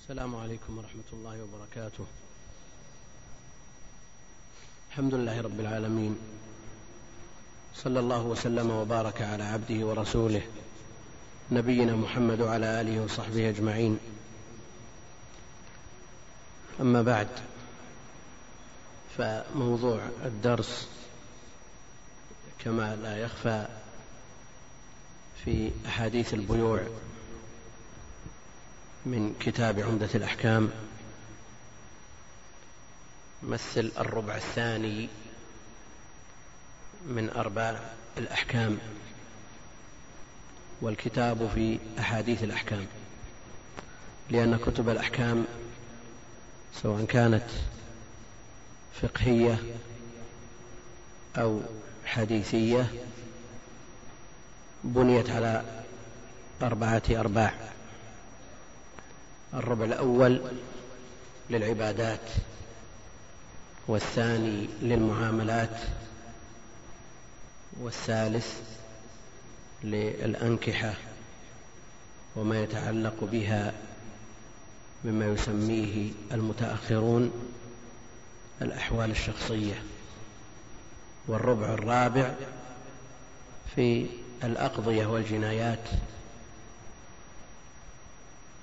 السلام عليكم ورحمة الله وبركاته. الحمد لله رب العالمين. صلى الله وسلم وبارك على عبده ورسوله نبينا محمد وعلى آله وصحبه أجمعين. أما بعد فموضوع الدرس كما لا يخفى في أحاديث البيوع من كتاب عمدة الأحكام مثل الربع الثاني من أرباع الأحكام والكتاب في أحاديث الأحكام لأن كتب الأحكام سواء كانت فقهية أو حديثية بنيت على أربعة أرباع. الربع الأول للعبادات والثاني للمعاملات والثالث للأنكحة وما يتعلق بها مما يسميه المتأخرون الأحوال الشخصية والربع الرابع في الأقضية والجنايات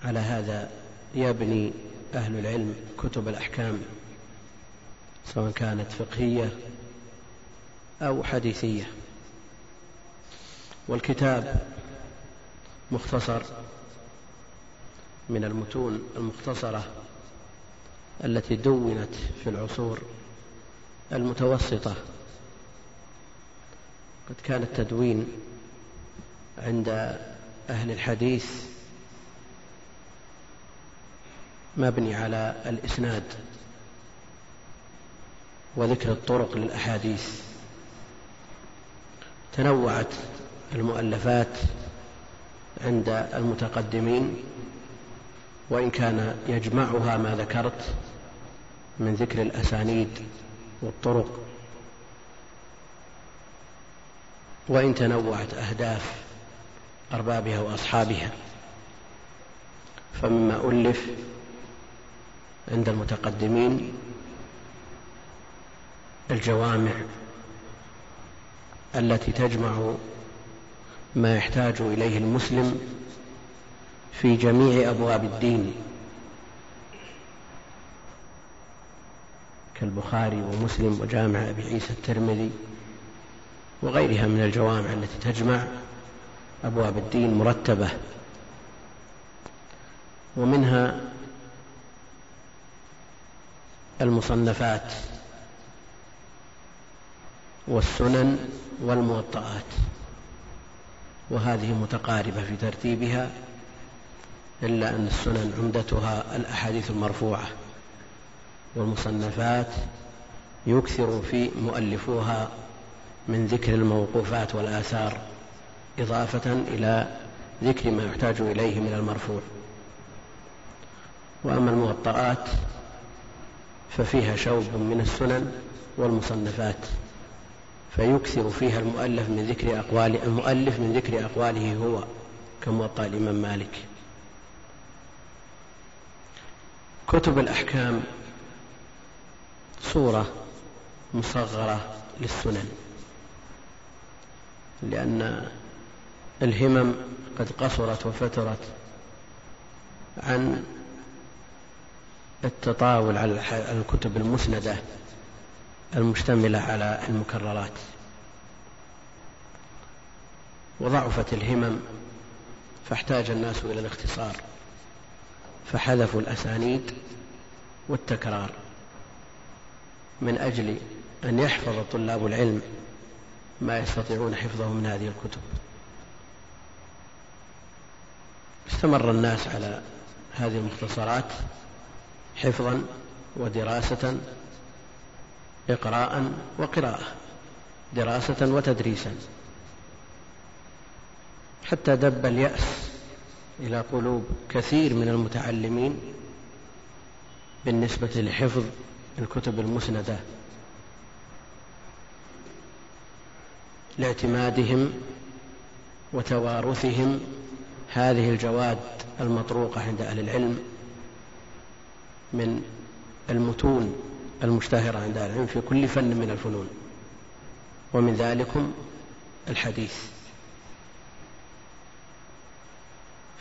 على هذا يبني أهل العلم كتب الأحكام سواء كانت فقهية أو حديثية. والكتاب مختصر من المتون المختصرة التي دونت في العصور المتوسطة. قد كان التدوين عند أهل الحديث مبني على الإسناد وذكر الطرق للأحاديث. تنوعت المؤلفات عند المتقدمين وإن كان يجمعها ما ذكرت من ذكر الأسانيد والطرق. وإن تنوعت أهداف أربابها وأصحابها فمما ألف عند المتقدمين الجوامع التي تجمع ما يحتاج إليه المسلم في جميع أبواب الدين كالبخاري ومسلم وجامع أبي عيسى الترمذي وغيرها من الجوامع التي تجمع أبواب الدين مرتبة ومنها المصنفات والسنن والموطئات وهذه متقاربة في ترتيبها إلا أن السنن عمدتها الأحاديث المرفوعة والمصنفات يكثر في مؤلفوها من ذكر الموقوفات والآثار إضافة إلى ذكر ما يحتاج إليه من المرفوع. وأما الموطئات ففيها شوب من السنن والمصنفات فيكثر فيها المؤلف من ذكر أقوال المؤلف من ذكر أقواله هو كموطأ الإمام مالك. كتب الأحكام صورة مصغرة للسنن لأن الهمم قد قصرت وفترت عن التطاول على الكتب المسندة المشتملة على المكررات. وضعفت الهمم فاحتاج الناس إلى الاختصار فحذفوا الأسانيد والتكرار من أجل أن يحفظ طلاب العلم ما يستطيعون حفظه من هذه الكتب. استمر الناس على هذه المختصرات حفظا ودراسة إقراء وقراءة دراسة وتدريسا. حتى دب اليأس إلى قلوب كثير من المتعلمين بالنسبة لحفظ الكتب المسندة لاعتمادهم وتوارثهم هذه الجواد المطروقة عند أهل العلم. من المتون المشتهرة عند أهل العلم في كل فن من الفنون. ومن ذلكم الحديث.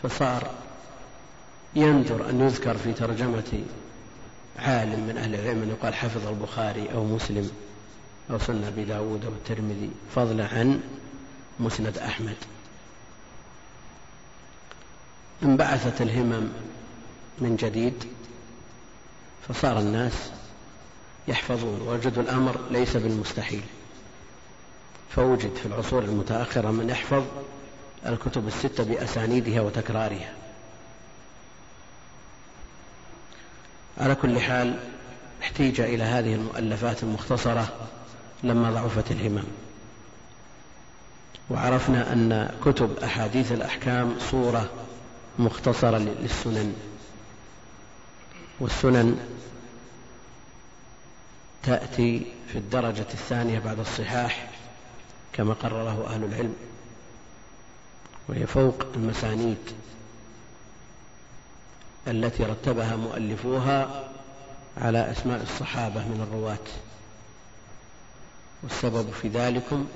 فصار يندر أن يذكر في ترجمة عالم من أهل العلم أن يقال حفظ البخاري أو مسلم أو سنة أبي داود أو الترمذي فضلا عن مسند أحمد. انبعثت الهمم من جديد فصار الناس يحفظون وجدوا الأمر ليس بالمستحيل. فوجد في العصور المتأخرة من يحفظ الكتب الستة بأسانيدها وتكرارها. على كل حال احتيج إلى هذه المؤلفات المختصرة لما ضعفت الهمم. وعرفنا أن كتب أحاديث الأحكام صورة مختصرة للسنن. والسنن تأتي في الدرجة الثانية بعد الصحاح كما قرره أهل العلم وهي فوق المسانيد التي رتبها مؤلفوها على أسماء الصحابة من الرواة. والسبب في ذلكم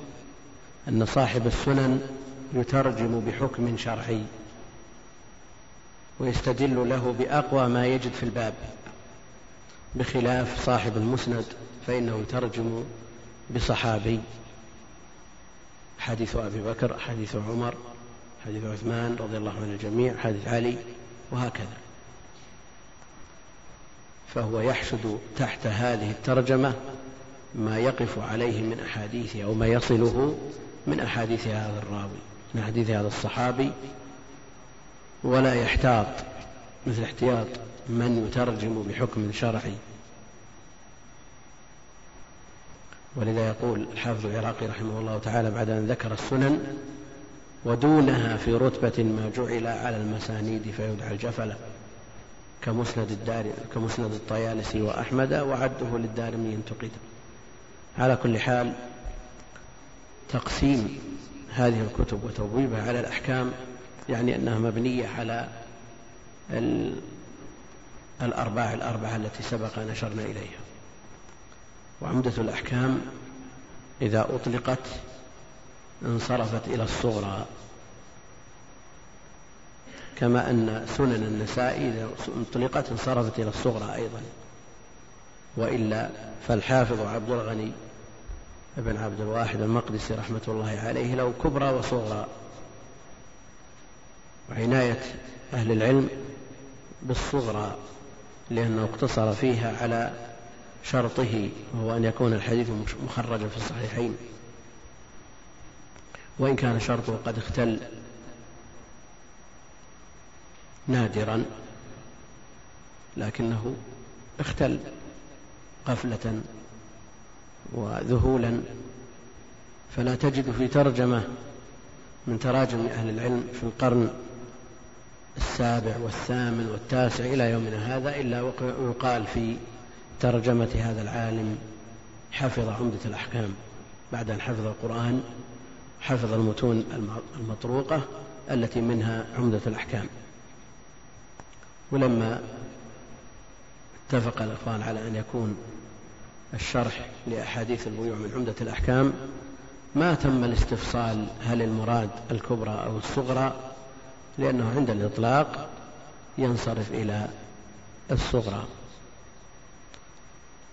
أن صاحب السنن يترجم بحكم شرعي. ويستدل له بأقوى ما يجد في الباب. بخلاف صاحب المسند فإنه يترجم بصحابي. حديث أبي بكر حديث عمر حديث عثمان رضي الله عن الجميع حديث علي وهكذا. فهو يحشد تحت هذه الترجمة ما يقف عليه من أحاديث أو ما يصله من أحاديث هذا الراوي من أحاديث هذا الصحابي ولا يحتاط مثل احتياط من يترجم بحكم شرعي. ولذا يقول الحافظ العراقي رحمه الله تعالى بعد أن ذكر السنن ودونها في رتبة ما جعل على المسانيد فيدعى الجفلة كمسند الدار كمسند الطيالسي وأحمد وعده للدارمي انتقد على كل حال تقسيم هذه الكتب وتبويبها على الأحكام يعني أنها مبنية على الأرباع الأربعة التي سبق أن أشرنا إليها. وعمدة الأحكام إذا أطلقت انصرفت إلى الصغرى. كما أن سنن النساء إذا أطلقت انصرفت إلى الصغرى أيضا. وإلا فالحافظ عبد الغني بن عبد الواحد المقدسي رحمة الله عليه له كبرى وصغرى. وعناية أهل العلم بالصغرى لأنه اقتصر فيها على شرطه وهو أن يكون الحديث مخرجا في الصحيحين. وإن كان شرطه قد اختل نادرا لكنه اختل غفلة وذهولا. فلا تجد في ترجمة من تراجم أهل العلم في القرن السابع والثامن والتاسع إلى يومنا هذا إلا يقال في ترجمة هذا العالم حفظ عمدة الأحكام. بعد أن حفظ القرآن حفظ المتون المطروقة التي منها عمدة الأحكام. ولما اتفق الإخوان على أن يكون الشرح لأحاديث البيوع من عمدة الأحكام ما تم الاستفصال هل المراد الكبرى أو الصغرى لأنه عند الإطلاق ينصرف إلى الصغرى.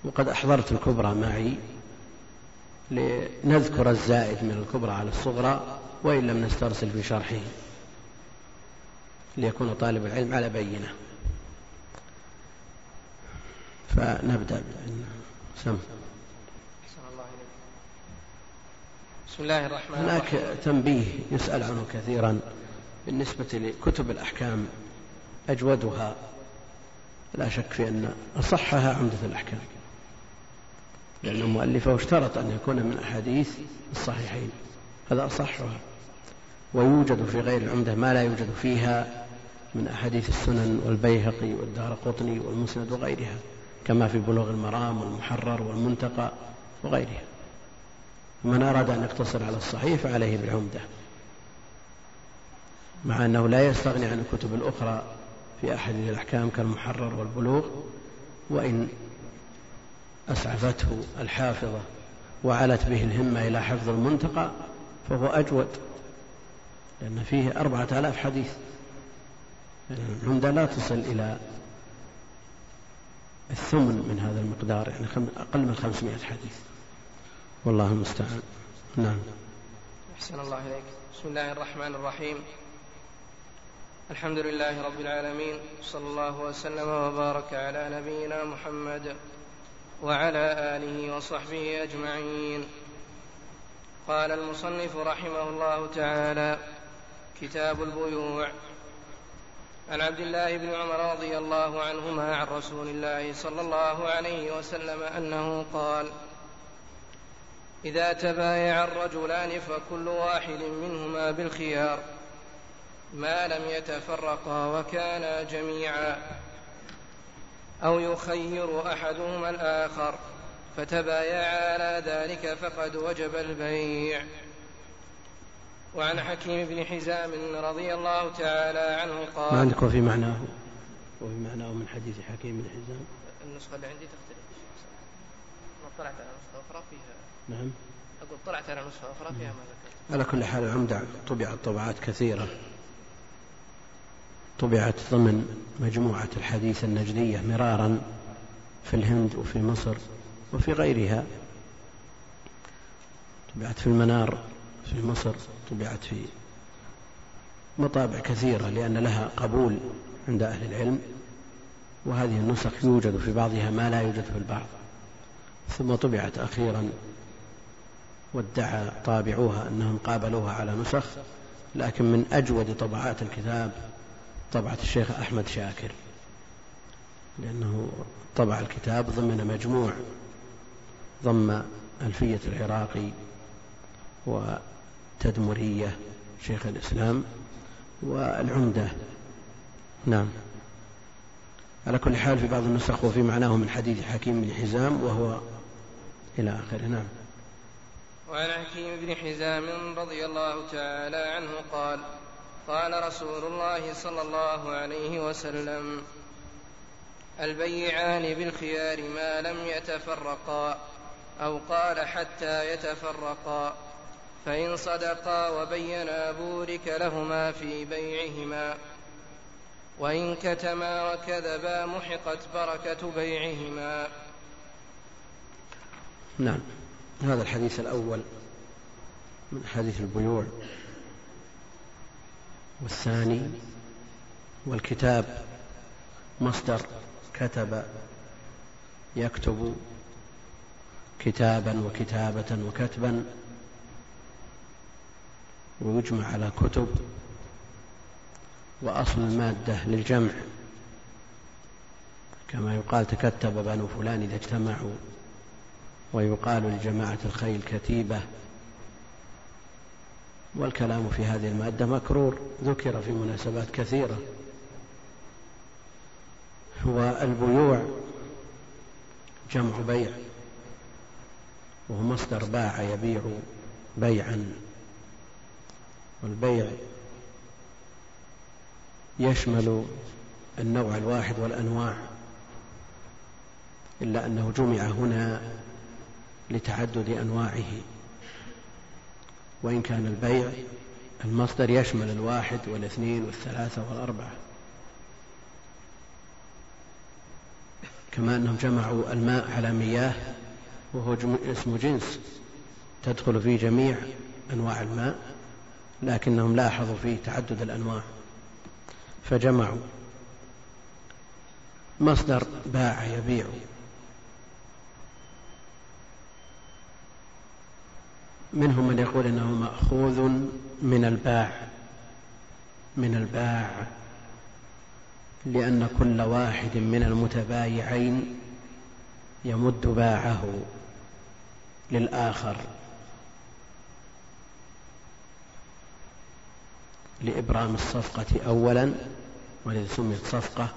وقد أحضرت الكبرى معي لنذكر الزائد من الكبرى على الصغرى وإن لم نسترسل في شرحه ليكون طالب العلم على بينة. فنبدأ سم. بسم الله الرحمن هناك تنبيه يسأل عنه كثيرا. بالنسبة لكتب الأحكام أجودها. لا شك في أن أصحها عمدة الأحكام لأن مؤلفه اشترط أن يكون من أحاديث الصحيحين. هذا أصحها. ويوجد في غير العمدة ما لا يوجد فيها من أحاديث السنن والبيهقي والدار قطني والمسند وغيرها كما في بلوغ المرام والمحرر والمنتقى وغيرها. من أراد أن يقتصر على الصحيح فعليه بالعمدة. مع أنه لا يستغني عن الكتب الأخرى في أحاديث الأحكام كالمحرر والبلوغ وإن أسعفته الحافظة وعلت به الهمة إلى حفظ المنتقى فهو أجود لأن فيه أربعة آلاف حديث. العمدة لا تصل إلى الثمن من هذا المقدار يعني أقل من خمسمائة حديث. والله المستعان. نعم. أحسن الله إليك. بسم الله الرحمن الرحيم. الحمد لله رب العالمين صلى الله وسلم وبارك على نبينا محمد وعلى آله وصحبه أجمعين. قال المصنف رحمه الله تعالى كتاب البيوع. عن عبد الله بن عمر رضي الله عنهما عن رسول الله صلى الله عليه وسلم أنه قال إذا تبايع الرجلان فكل واحد منهما بالخيار. ما لم يتفرقا وكانا جميعا. أو يخير أحدهما الآخر فتبايعا على ذلك فقد وجب البيع. وعن حكيم بن حزام رضي الله تعالى عنه قال ما عندك وفي معناه؟ وفي معناه من حديث حكيم بن حزام. النسخة اللي عندي تختلف. طلعت على نسخة أخرى فيها. نعم. أقول طلعت على نسخة أخرى فيها ما ذكرت. على كل حال العمدة طبعت طبعات كثيرة. طبعت ضمن مجموعة الحديث النجدية مرارا في الهند وفي مصر وفي غيرها. طبعت في المنار في مصر طبعت في مطابع كثيرة لأن لها قبول عند أهل العلم وهذه النسخ يوجد في بعضها ما لا يوجد في البعض. ثم طبعت أخيرا وادعى طابعوها أنهم قابلوها على نسخ لكن من أجود طبعات الكتاب طبعة الشيخ أحمد شاكر لأنه طبع الكتاب ضمن مجموع ضم ألفية العراقي وتدمرية شيخ الإسلام والعمدة. نعم. على كل حال في بعض النسخ وفي معناه من حديث حكيم بن حزام وهو إلى آخره. نعم. وعن حكيم بن حزام رضي الله تعالى عنه قال قال رسول الله صلى الله عليه وسلم البيعان بالخيار ما لم يتفرقا أو قال حتى يتفرقا فإن صدقا وبينا بورك لهما في بيعهما وإن كتما وكذبا محقت بركة بيعهما. نعم. هذا الحديث الأول من حديث البيوع. والثاني والكتاب مصدر كتب يكتب كتابا وكتابة وكتبا ويجمع على كتب وأصل المادة للجمع. كما يقال تكتب بنو فلان إذا اجتمعوا ويقال لجماعة الخيل كتيبة. والكلام في هذه المادة مكرور. ذكر في مناسبات كثيرة. والبيوع جمع بيع وهو مصدر باع يبيع بيعا. والبيع يشمل النوع الواحد والأنواع إلا أنه جمع هنا لتعدد أنواعه. وإن كان البيع المصدر يشمل الواحد والاثنين والثلاثة والأربعة. كما أنهم جمعوا الماء على مياه وهو اسم جنس تدخل فيه جميع أنواع الماء لكنهم لاحظوا فيه تعدد الأنواع. فجمعوا مصدر باع يبيع منهم من يقول إنه مأخوذ من الباع من الباع لأن كل واحد من المتبايعين يمد باعه للآخر لإبرام الصفقة اولا ولذا سميت صفقه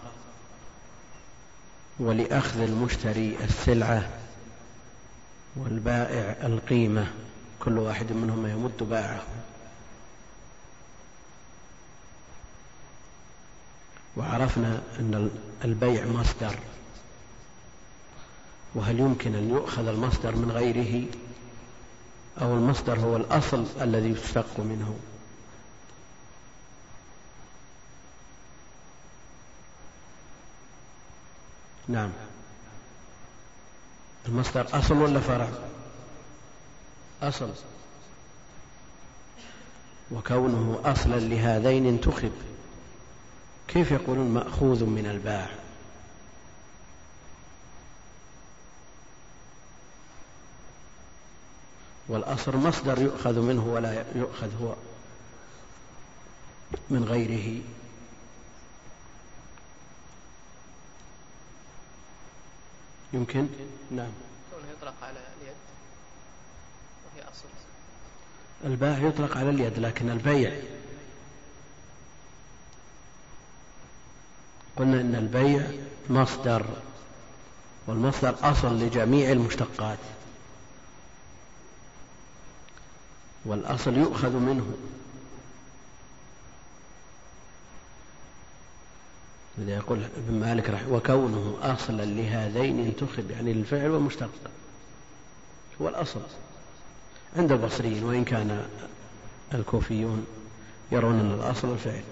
ولأخذ المشتري السلعة والبائع القيمة. كل واحد منهما يمد باعه. وعرفنا أن البيع مصدر. وهل يمكن أن يؤخذ المصدر من غيره؟ أو المصدر هو الأصل الذي يشتق منه؟ نعم. المصدر أصل ولا فرع؟ أصل. وكونه أصلا لهذين انتخب. كيف يقولون مأخوذ من الباع؟ والأصل مصدر يؤخذ منه ولا يؤخذ هو من غيره. يمكن؟ نعم. يطلق على اليد وهي أصل الباع يطلق على اليد لكن البيع. قلنا إن البيع مصدر والمصدر أصل لجميع المشتقات. والأصل يؤخذ منه. إذا يقول ابن مالك رحمه وكونه أصلا لهذين انتخب يعني للفعل ومشتق. هو الأصل. عند البصريين وإن كان الكوفيون يرون أن الأصل الفعل.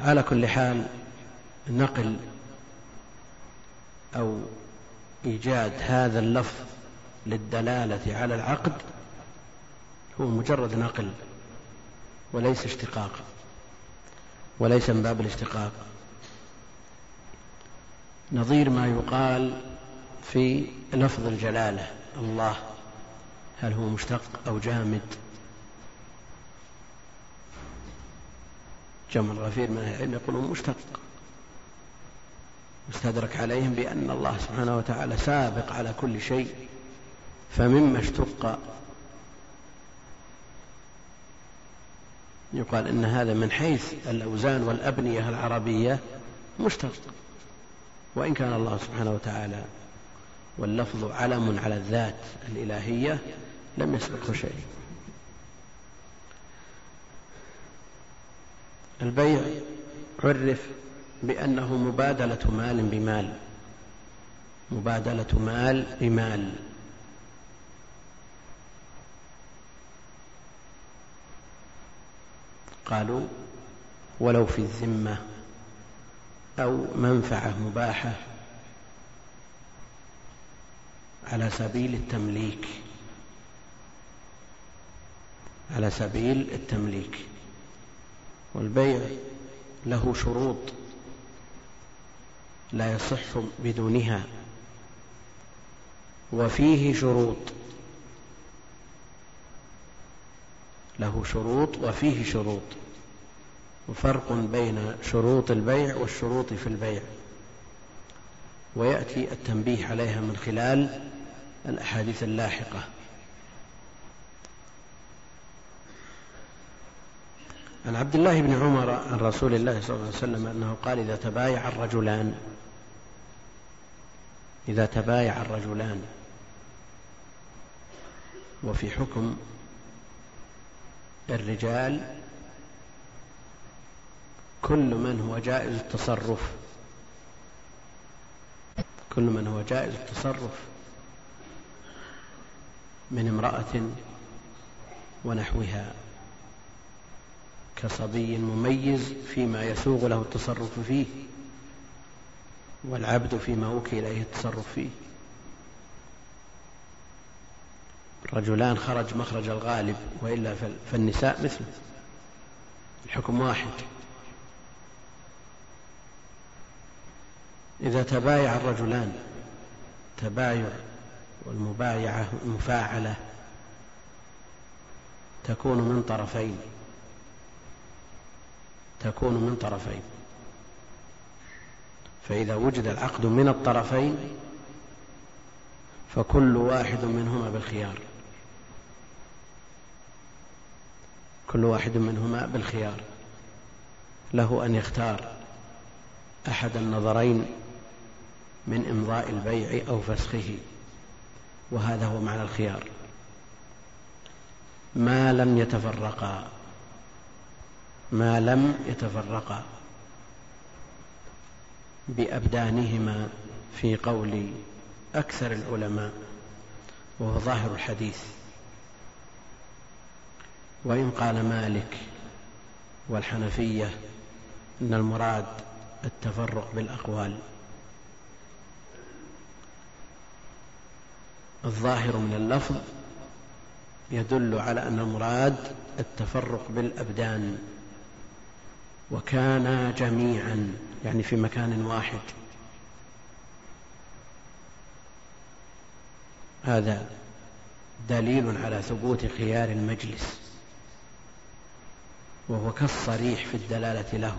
على كل حال نقل أو إيجاد هذا اللفظ للدلالة على العقد هو مجرد نقل وليس اشتقاق وليس من باب الاشتقاق. نظير ما يقال في لفظ الجلالة. الله هل هو مشتق أو جامد؟ جمع الغفير من العلم يقولون مشتق. مستدرك عليهم بأن الله سبحانه وتعالى سابق على كل شيء فمما اشتق. يقال إن هذا من حيث الأوزان والأبنية العربية مشتق. وإن كان الله سبحانه وتعالى واللفظ علم على الذات الإلهية لم يسبقه شيء. البيع عرف بأنه مبادلة مال بمال. مبادلة مال بمال. قالوا ولو في الذمة. أو منفعة مباحة على سبيل التمليك. على سبيل التمليك. والبيع له شروط لا يصح بدونها. وفيه شروط. له شروط وفيه شروط. وفرق بين شروط البيع والشروط في البيع. ويأتي التنبيه عليها من خلال الأحاديث اللاحقة. عن عبد الله بن عمر عن رسول الله صلى الله عليه وسلم أنه قال إذا تبايع الرجلان إذا تبايع الرجلان. وفي حكم الرجال كل من هو جائز التصرف. كل من هو جائز التصرف. من امرأة ونحوها. كصبي مميز فيما يسوغ له التصرف فيه. والعبد فيما وكل إليه التصرف فيه. رجلان خرج مخرج الغالب وإلا فالنساء مثله. الحكم واحد. إذا تبايع الرجلان تبايع والمبايعة المفاعلة تكون من طرفين تكون من طرفين. فإذا وجد العقد من الطرفين فكل واحد منهما بالخيار. كل واحد منهما بالخيار. له أن يختار أحد النظرين من إمضاء البيع أو فسخه. وهذا هو معنى الخيار. ما لم يتفرقا. ما لم يتفرقا. بأبدانهما في قول أكثر العلماء وهو ظاهر الحديث. وإن قال مالك والحنفية أن المراد التفرق بالأقوال. الظاهر من اللفظ يدل على أن المراد التفرق بالأبدان وكانا جميعا يعني في مكان واحد. هذا دليل على ثبوت خيار المجلس وهو كالصريح في الدلالة له.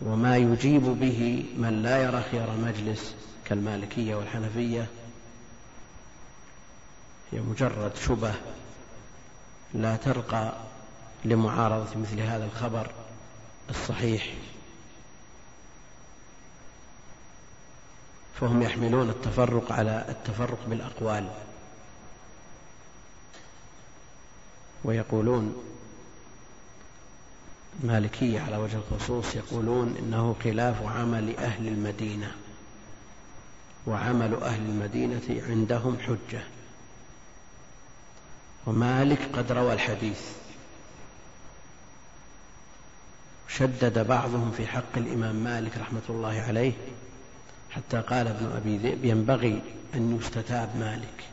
وما يجيب به من لا يرى خيار المجلس كالمالكية والحنفية هي مجرد شبه لا ترقى لمعارضة مثل هذا الخبر الصحيح. فهم يحملون التفرق على التفرق بالأقوال ويقولون المالكية على وجه الخصوص يقولون إنه خلاف عمل أهل المدينة. وعمل أهل المدينة عندهم حجة. ومالك قد روى الحديث. شدد بعضهم في حق الإمام مالك رحمة الله عليه حتى قال ابن أبي ذئب ينبغي أن يستتاب مالك.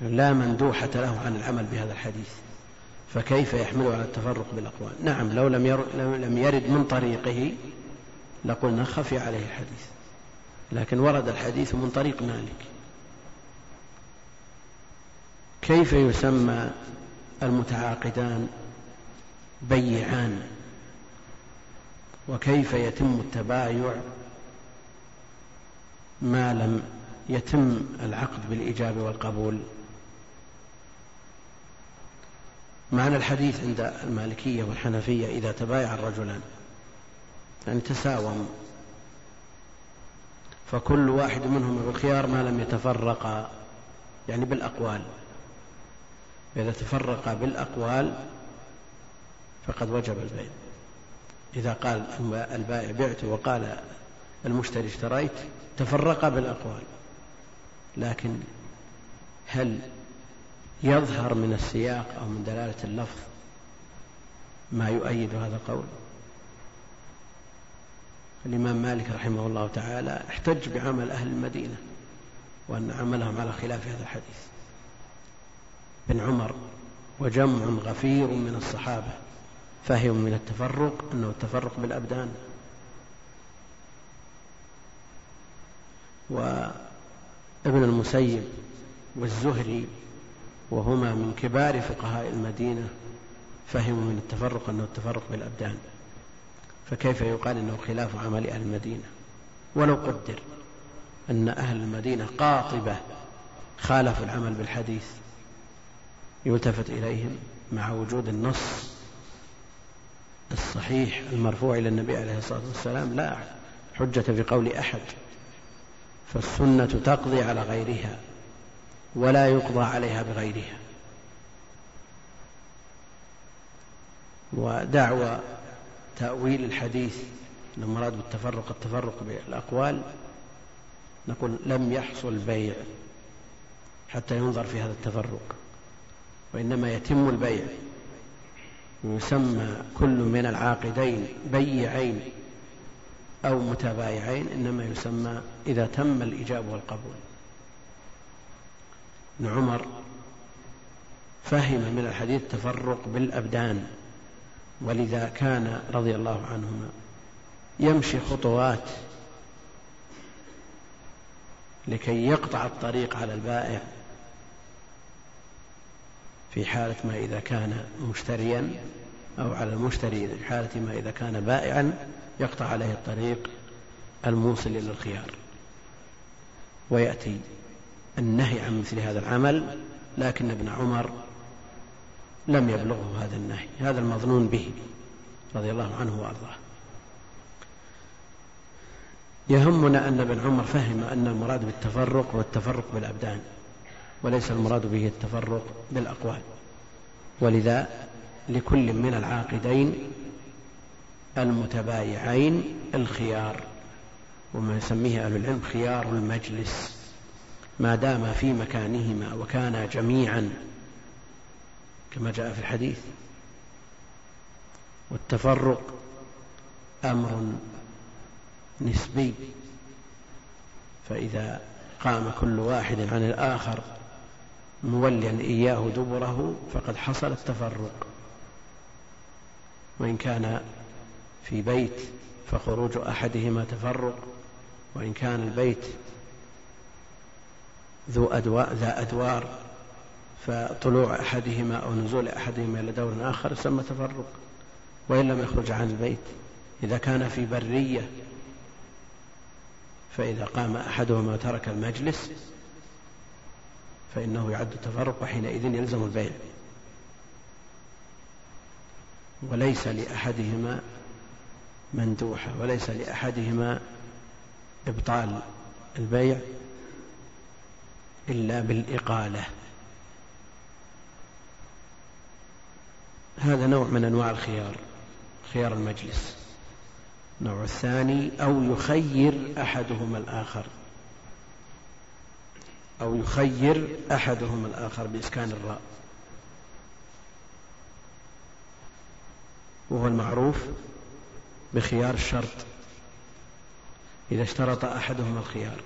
لا مندوحة له عن العمل بهذا الحديث. فكيف يحمله على التفرق بالأقوال؟ نعم لو لم يرد من طريقه لقلنا خفي عليه الحديث. لكن ورد الحديث من طريق مالك. كيف يسمى المتعاقدان بيعان؟ وكيف يتم التبايع ما لم يتم العقد بالإيجاب والقبول؟ معنى الحديث عند المالكية والحنفية إذا تبايع الرجلان. يعني تساوم. فكل واحد منهم بالخيار ما لم يتفرقا يعني بالأقوال. إذا تفرقا بالأقوال فقد وجب البيع. إذا قال البائع بعت وقال المشتري اشتريت تفرقا بالأقوال. لكن هل يظهر من السياق أو من دلالة اللفظ ما يؤيد هذا القول؟ الإمام مالك رحمه الله تعالى احتج بعمل أهل المدينة وأن عملهم على خلاف هذا الحديث. بن عمر وجمع غفير من الصحابة فهم من التفرق أنه التفرق بالأبدان. وابن المسيب والزهري وهما من كبار فقهاء المدينة فهموا من التفرق أنه التفرق بالأبدان. فكيف يقال أنه خلاف عمل أهل المدينة؟ ولو قدر أن أهل المدينة قاطبة خالفوا العمل بالحديث يلتفت إليهم مع وجود النص الصحيح المرفوع إلى النبي عليه الصلاة والسلام لا حجة في قول أحد فالسنة تقضي على غيرها ولا يقضى عليها بغيرها. ودعوى تأويل الحديث المراد بالتفرق التفرق بالأقوال نقول لم يحصل بيع حتى ينظر في هذا التفرق وإنما يتم البيع ويسمى كل من العاقدين بيعين أو متبايعين إنما يسمى إذا تم الإجاب والقبول. ابن عمر فهم من الحديث تفرق بالأبدان. ولذا كان رضي الله عنهما يمشي خطوات لكي يقطع الطريق على البائع في حالة ما إذا كان مشتريا أو على المشتري في حالة ما إذا كان بائعا يقطع عليه الطريق الموصل إلى الخيار. ويأتي النهي عن مثل هذا العمل لكن ابن عمر لم يبلغه هذا النهي هذا المظنون به رضي الله عنه وأرضاه. يهمنا أن ابن عمر فهم أن المراد بالتفرق هو التفرق بالأبدان وليس المراد به التفرق بالأقوال. ولذا لكل من العاقدين المتبايعين الخيار وما يسميه أهل العلم خيار المجلس ما دام في مكانهما وكانا جميعا كما جاء في الحديث. والتفرق أمر نسبي. فإذا قام كل واحد عن الآخر موليا إياه دبره فقد حصل التفرق. وإن كان في بيت فخروج أحدهما تفرق. وإن كان البيت ذو أدوار ذا أدوار فطلوع أحدهما أو نزول أحدهما إلى دور آخر يسمى تفرق وإن لم يخرج عن البيت. إذا كان في برية فإذا قام أحدهما وترك المجلس فإنه يعد تفرق وحينئذ يلزم البيع. وليس لأحدهما مندوحة وليس لأحدهما إبطال البيع إلا بالإقالة. هذا نوع من أنواع الخيار خيار المجلس. النوع الثاني أو يخير أحدهما الآخر. أو يخير أحدهما الآخر بإسكان الراء. وهو المعروف بخيار الشرط. إذا اشترط أحدهما الخيار.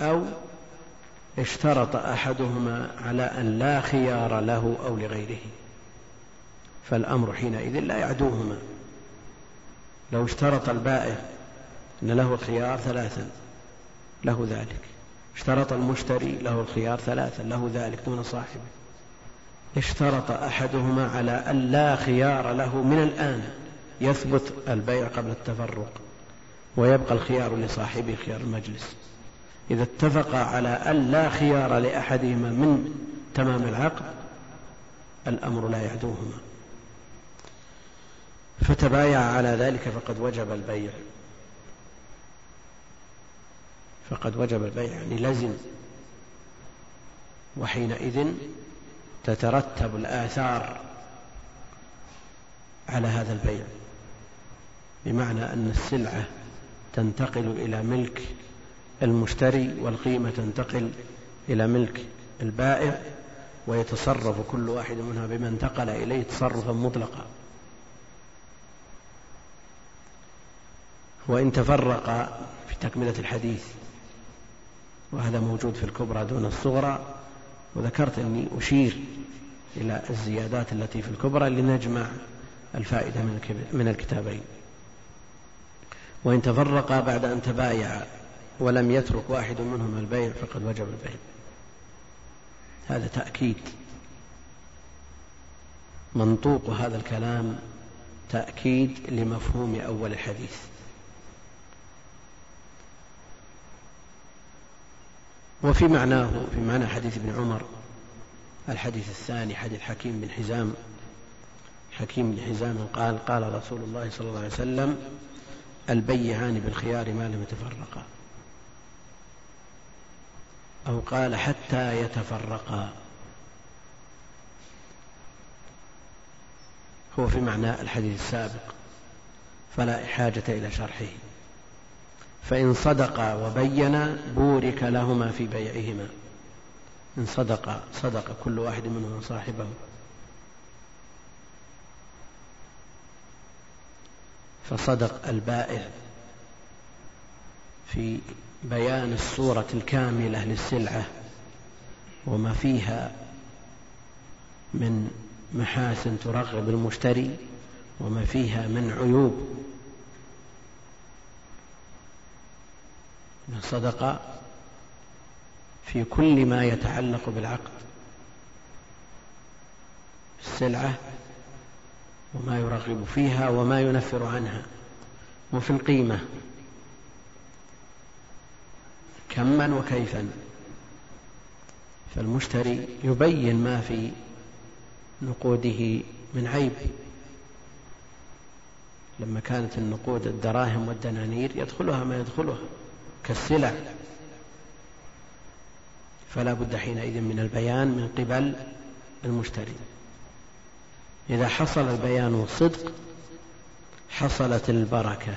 أو اشترط أحدهما على أن لا خيار له أو لغيره. فالأمر حينئذ لا يعدوهما. لو اشترط البائع أن له الخيار ثلاثا له ذلك. اشترط المشتري له الخيار ثلاثا له ذلك دون صاحبه. اشترط أحدهما على أن لا خيار له من الآن. يثبت البيع قبل التفرق ويبقى الخيار لصاحبه خيار المجلس. إذا اتفق على أن لا خيار لأحدهما من تمام العقد الأمر لا يعدوهما. فتبايع على ذلك فقد وجب البيع. فقد وجب البيع يعني لزم. وحينئذ تترتب الآثار على هذا البيع بمعنى أن السلعة تنتقل إلى ملك المشتري والقيمة تنتقل إلى ملك البائع ويتصرف كل واحد منها بما انتقل إليه تصرفا مطلقا. وإن تفرق في تكملة الحديث وهذا موجود في الكبرى دون الصغرى وذكرت أني أشير إلى الزيادات التي في الكبرى لنجمع الفائدة من الكتابين. وإن تفرقا بعد أن تبايعا ولم يترك واحد منهما البيع فقد وجب البيع. هذا تأكيد. منطوق هذا الكلام تأكيد لمفهوم أول الحديث. وفي معناه في معنى حديث ابن عمر الحديث الثاني حديث حكيم بن حزام. حكيم بن حزام قال قال رسول الله صلى الله عليه وسلم البيعان بالخيار ما لم يتفرقا. أو قال حتى يتفرقا. هو في معنى الحديث السابق فلا حاجة إلى شرحه. فإن صدقا وبينا بورك لهما في بيعهما. إن صدق صدق كل واحد منهما صاحبه. فصدق البائع في بيان الصورة الكاملة للسلعة وما فيها من محاسن ترغب المشتري وما فيها من عيوب. صدق في كل ما يتعلق بالعقد السلعة وما يرغب فيها وما ينفر عنها وفي القيمة كما وكيفا. فالمشتري يبين ما في نقوده من عيب. لما كانت النقود الدراهم والدنانير يدخلها ما يدخلها. كالسلع فلا بد حينئذ من البيان من قبل المشتري. إذا حصل البيان والصدق حصلت البركة.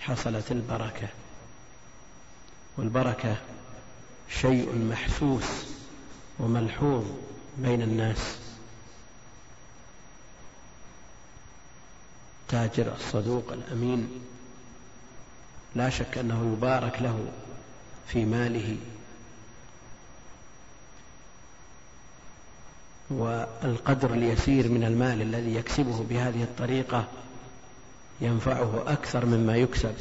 حصلت البركة. والبركة شيء محسوس وملحوظ بين الناس. التاجر الصدوق الأمين. لا شك أنه يبارك له في ماله. والقدر اليسير من المال الذي يكسبه بهذه الطريقة ينفعه أكثر مما يكسب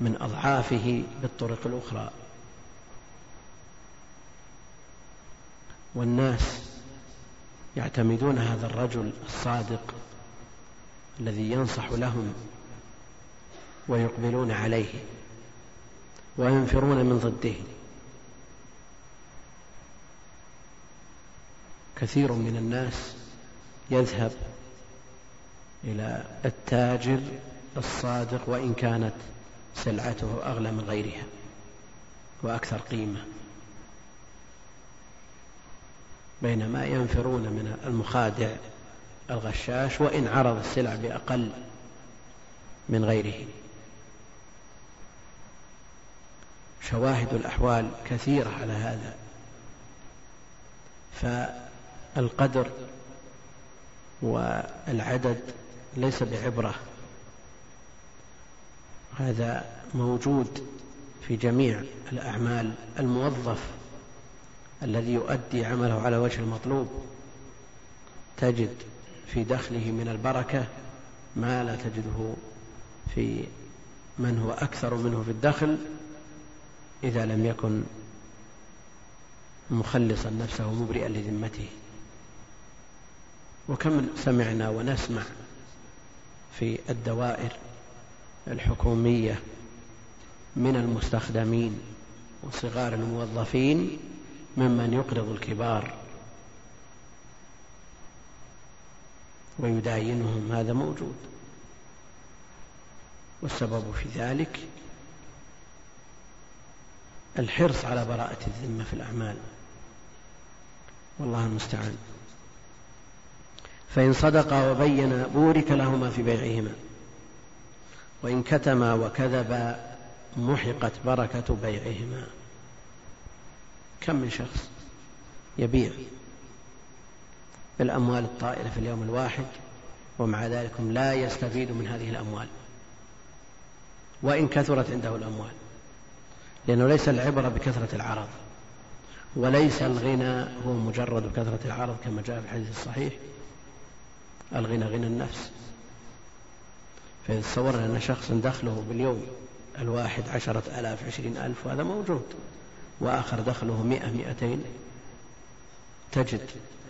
من أضعافه بالطرق الأخرى. والناس يعتمدون هذا الرجل الصادق الذي ينصح لهم ويقبلون عليه وينفرون من ضده. كثير من الناس يذهب إلى التاجر الصادق وإن كانت سلعته أغلى من غيرها وأكثر قيمة بينما ينفرون من المخادع الغشاش وإن عرض السلع بأقل من غيره. شواهد الأحوال كثيرة على هذا. فالقدر والعدد ليس بعبرة. هذا موجود في جميع الأعمال الموظف الذي يؤدي عمله على وجه المطلوب. تجد في دخله من البركة ما لا تجده في من هو أكثر منه في الدخل إذا لم يكن مخلصا نفسه مبرئا لذمته. وكم سمعنا ونسمع في الدوائر الحكومية من المستخدمين وصغار الموظفين ممن يقرض الكبار ويداينهم هذا موجود. والسبب في ذلك الحرص على براءة الذمة في الأعمال. والله المستعان. فإن صدقا وبينا بورك لهما في بيعهما. وإن كتما وكذبا محقت بركة بيعهما. كم من شخص يبيع الأموال الطائلة في اليوم الواحد ومع ذلك لا يستفيد من هذه الأموال. وإن كثرت عنده الأموال. لأنه ليس العبرة بكثرة العرض وليس الغنى هو مجرد كثرة العرض كما جاء في الحديث الصحيح. الغنى غنى النفس. فإذا تصورنا أن شخص دخله باليوم الواحد عشرة آلاف عشرين ألف وهذا موجود وآخر دخله مئة مئتين تجد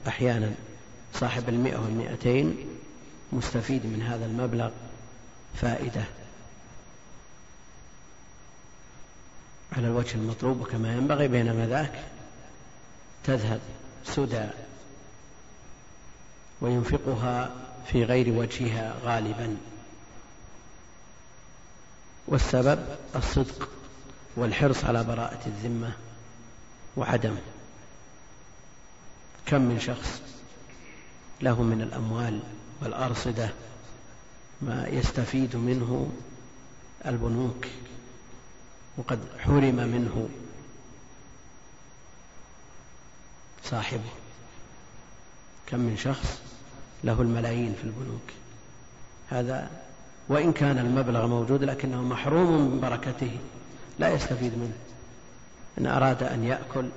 أحيانا صاحب المئة والمئتين مستفيد من هذا المبلغ فائدة. على الوجه المطلوب وكما ينبغي بينما ذاك تذهب سدى وينفقها في غير وجهها غالبا. والسبب الصدق والحرص على براءة الذمة وعدم كم من شخص له من الأموال والأرصدة ما يستفيد منه البنوك وقد حرم منه صاحبه. كم من شخص له الملايين في البنوك. هذا وإن كان المبلغ موجود لكنه محروم من بركته لا يستفيد منه. إن أراد أن يأكل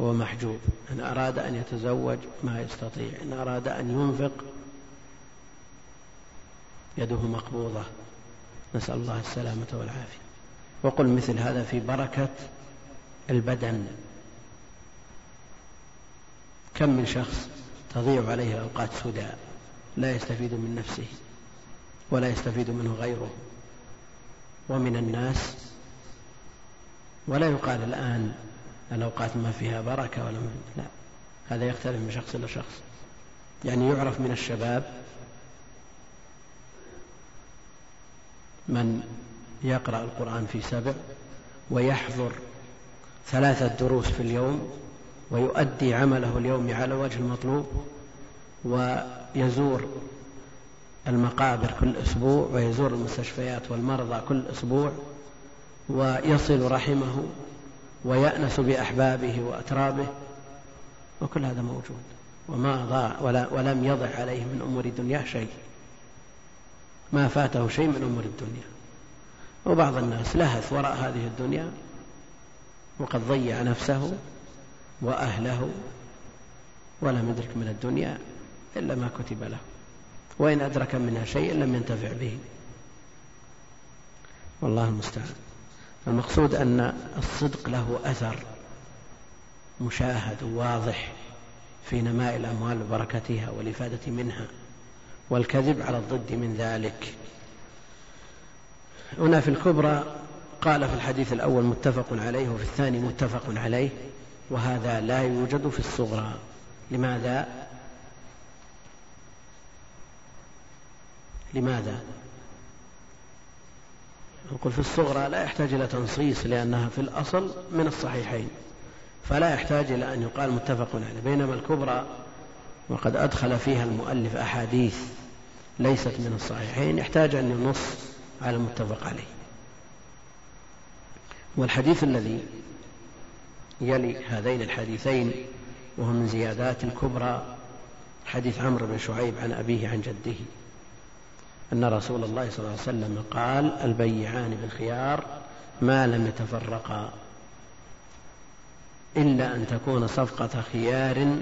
هو محجوب. إن أراد أن يتزوج ما يستطيع. إن أراد أن ينفق يده مقبوضة. نسأل الله السلامة والعافية. وقل مثل هذا في بركة البدن. كم من شخص تضيع عليه الأوقات سدى لا يستفيد من نفسه ولا يستفيد منه غيره ومن الناس. ولا يقال الآن الأوقات ما فيها بركة ولا ما لا هذا يختلف من شخص إلى شخص. يعني يعرف من الشباب من يقرأ القرآن في سبع ويحضر ثلاثة دروس في اليوم ويؤدي عمله اليومي على وجه المطلوب ويزور المقابر كل أسبوع ويزور المستشفيات والمرضى كل أسبوع ويصل رحمه ويأنس بأحبابه وأترابه وكل هذا موجود. وما ضاع ولا ولم يضع عليه من أمور الدنيا شيء. ما فاته شيء من أمور الدنيا. وبعض الناس لهث وراء هذه الدنيا وقد ضيع نفسه وأهله ولم يدرك من الدنيا إلا ما كتب له. وإن أدرك منها شيء لم ينتفع به. والله المستعان. المقصود أن الصدق له أثر مشاهد واضح في نماء الأموال وبركتها والإفادة منها والكذب على الضد من ذلك. هنا في الكبرى قال في الحديث الأول متفق عليه وفي الثاني متفق عليه وهذا لا يوجد في الصغرى. لماذا؟ لماذا؟ نقول في الصغرى لا يحتاج إلى تنصيص لأنها في الأصل من الصحيحين فلا يحتاج إلى أن يقال متفق عليه. بينما الكبرى وقد أدخل فيها المؤلف أحاديث ليست من الصحيحين يحتاج أن ينص على المتفق عليه. والحديث الذي يلي هذين الحديثين وهو من زيادات الكبرى حديث عمرو بن شعيب عن أبيه عن جده أن رسول الله صلى الله عليه وسلم قال البيعان بالخيار ما لم يتفرقا إلا أن تكون صفقة خيار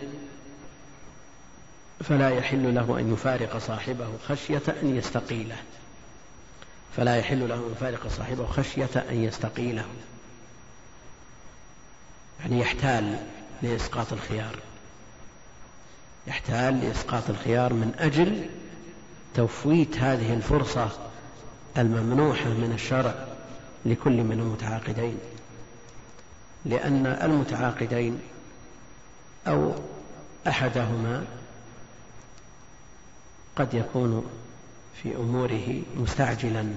فلا يحل له أن يفارق صاحبه خشية أن يستقيله. فلا يحل له أن يفارق صاحبه خشية أن يستقيله. يعني يحتال لإسقاط الخيار. يحتال لإسقاط الخيار من أجل تفويت هذه الفرصة الممنوحة من الشرع لكل من المتعاقدين. لأن المتعاقدين أو أحدهما قد يكون في أموره مستعجلا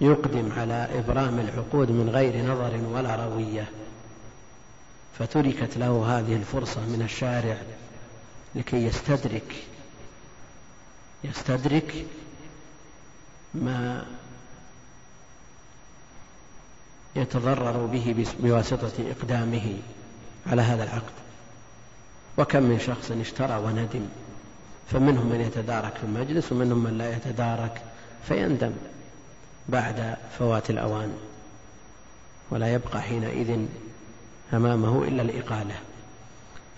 يقدم على إبرام العقود من غير نظر ولا روية. فتركت له هذه الفرصة من الشارع لكي يستدرك يستدرك ما يتضرر به بواسطة إقدامه على هذا العقد. وكم من شخص اشترى وندم. فمنهم من يتدارك في المجلس ومنهم من لا يتدارك فيندم بعد فوات الأوان. ولا يبقى حينئذ أمامه إلا الإقالة.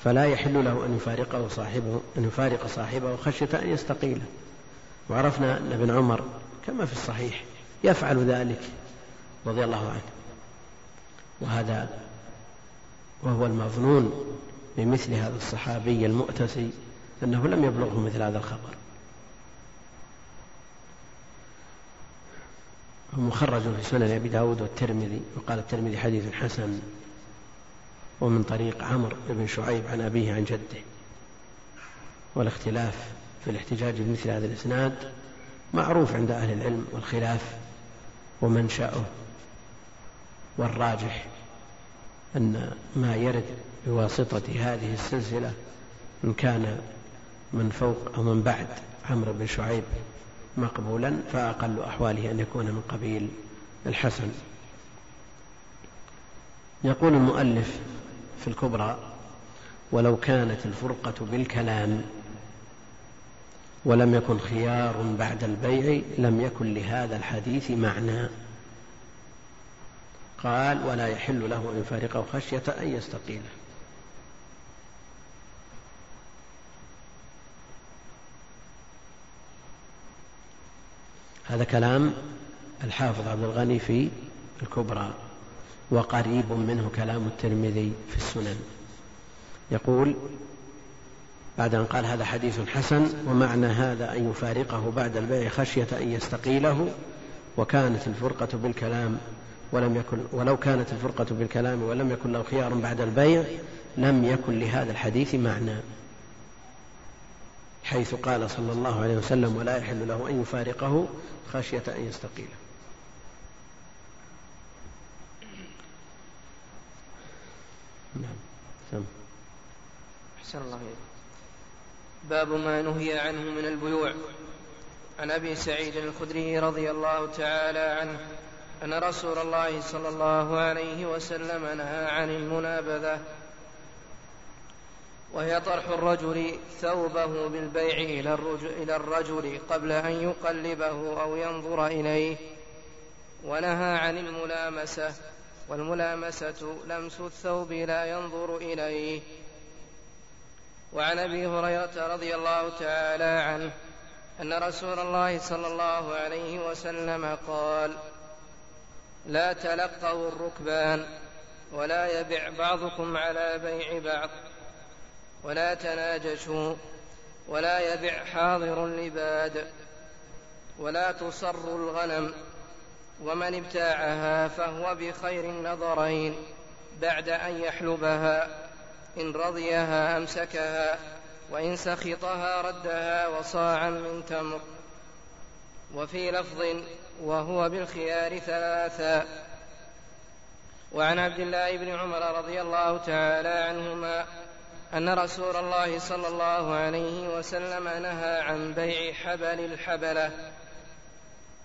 فلا يحل له أن يفارقه صاحبه أن يفارق صاحبه خشية أن يستقيله وعرفنا أن ابن عمر كما في الصحيح يفعل ذلك رضي الله عنه. وهذا وهو المظنون بمثل هذا الصحابي المؤتسي أنه لم يبلغه مثل هذا الخبر. مخرج في سنن أبي داود والترمذي وقال الترمذي حديث حسن ومن طريق عمرو بن شعيب عن أبيه عن جده. والاختلاف في الاحتجاج بمثل هذا الإسناد معروف عند أهل العلم والخلاف ومنشأه. والراجح أن ما يرد بواسطة هذه السلسلة إن كان من فوق أو من بعد عمرو بن شعيب مقبولا فأقل أحواله أن يكون من قبيل الحسن. يقول المؤلف في الكبرى ولو كانت الفرقة بالكلام ولم يكن خيار بعد البيع لم يكن لهذا الحديث معنى. قال ولا يحل له أن يفارقه خشية أن يستقيله. هذا كلام الحافظ عبد الغني في الكبرى وقريب منه كلام الترمذي في السنن. يقول بعد أن قال هذا حديث حسن ومعنى هذا أن يفارقه بعد البيع خشية أن يستقيله وكانت الفرقة بالكلام ولم يكن ولو كانت الفرقة بالكلام ولم يكن له خيار بعد البيع لم يكن لهذا الحديث معنى. حيث قال صلى الله عليه وسلم ولا يحل له أن يفارقه خشية أن يستقيله نعم. سم أحسن الله إليك. باب ما نهي عنه من البيوع. عن أبي سعيد الخدري رضي الله تعالى عنه أن رسول الله صلى الله عليه وسلم نهى عن المنابذة وهي طرح الرجل ثوبه بالبيع إلى الرجل, إلى الرجل قبل أن يقلبه أو ينظر إليه ونهى عن الملامسة والملامسة لمس الثوب لا ينظر إليه. وعن أبي هريرة رضي الله تعالى عنه أن رسول الله صلى الله عليه وسلم قال لا تلقوا الركبان ولا يبع بعضكم على بيع بعض. ولا تناجشوا ولا يبع حاضر لباد ولا تصر الغنم ومن ابتاعها فهو بخير النظرين بعد أن يحلبها إن رضيها أمسكها وإن سخطها ردها وصاعا من تمر. وفي لفظ وهو بالخيار ثلاثا. وعن عبد الله بن عمر رضي الله تعالى عنهما أن رسول الله صلى الله عليه وسلم نهى عن بيع حبل الحبلة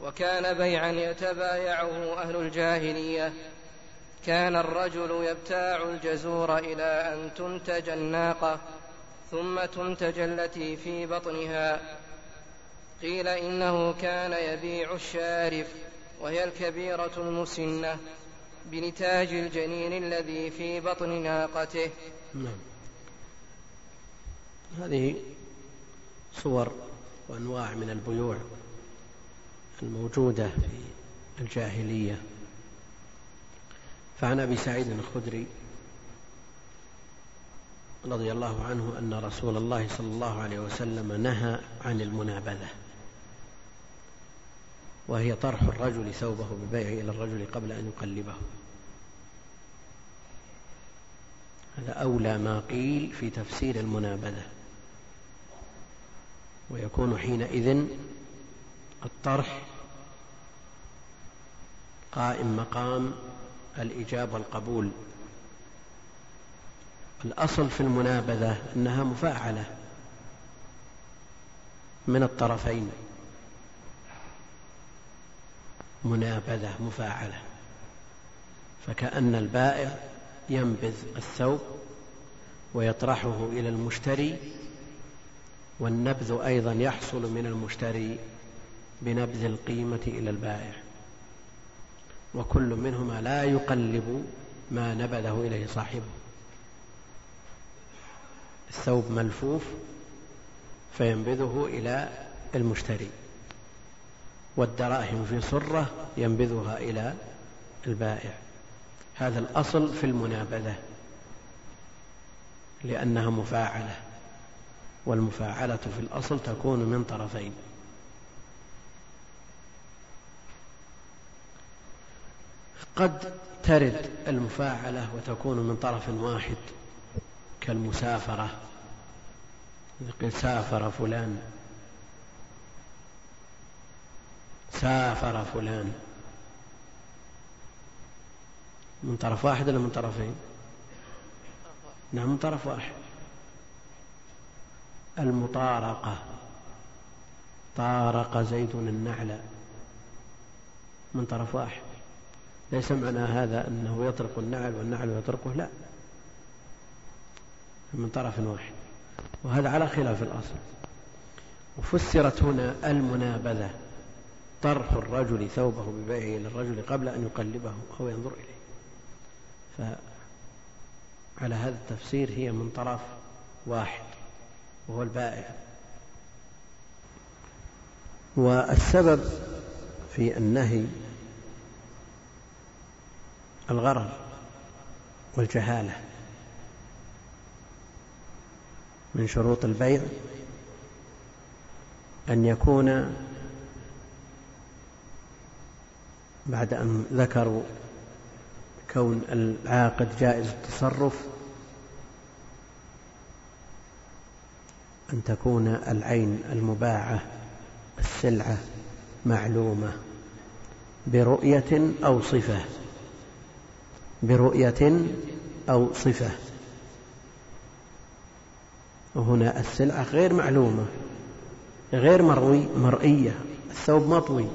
وكان بيعا يتبايعه أهل الجاهلية. كان الرجل يبتاع الجزور إلى أن تنتج الناقة ثم تنتج التي في بطنها. قيل إنه كان يبيع الشارف وهي الكبيرة المسنة بنتاج الجنين الذي في بطن ناقته. نعم. هذه صور وأنواع من البيوع الموجودة في الجاهلية. فعن أبي سعيد الخدري رضي الله عنه أن رسول الله صلى الله عليه وسلم نهى عن المنابذة وهي طرح الرجل ثوبه بالبيع إلى الرجل قبل أن يقلبه. هذا أولى ما قيل في تفسير المنابذة. ويكون حينئذ الطرح قائم مقام الإجابة والقبول. الأصل في المنابذة أنها مفاعلة من الطرفين. منابذة مفاعلة. فكأن البائع ينبذ الثوب ويطرحه إلى المشتري والنبذ أيضا يحصل من المشتري بنبذ القيمة إلى البائع. وكل منهما لا يقلب ما نبذه إليه صاحبه. الثوب ملفوف فينبذه إلى المشتري. والدراهم في صرة ينبذها إلى البائع. هذا الأصل في المنابذة لأنها مفاعلة. والمفاعلة في الأصل تكون من طرفين. قد ترد المفاعلة وتكون من طرف واحد كالمسافرة سافر فلان سافر فلان. من طرف واحد ولا من طرفين؟ نعم من طرف واحد. المطارقة. طارق زيد النعل من طرف واحد. ليس معنى هذا أنه يطرق النعل والنعل يطرقه لا. من طرف واحد. وهذا على خلاف الأصل. وفسرت هنا المنابذة. طرح الرجل ثوبه ببيعه إلى الرجل قبل أن يقلبه أو ينظر إليه. فعلى هذا التفسير هي من طرف واحد. وهو البائع. والسبب في النهي الغرر والجهالة من شروط البيع أن يكون بعد أن ذكروا كون العاقد جائز التصرف أن تكون العين المباعة السلعة معلومة برؤية أو صفة. برؤية أو صفة. وهنا السلعة غير معلومة غير مروي مرئية. الثوب مطوي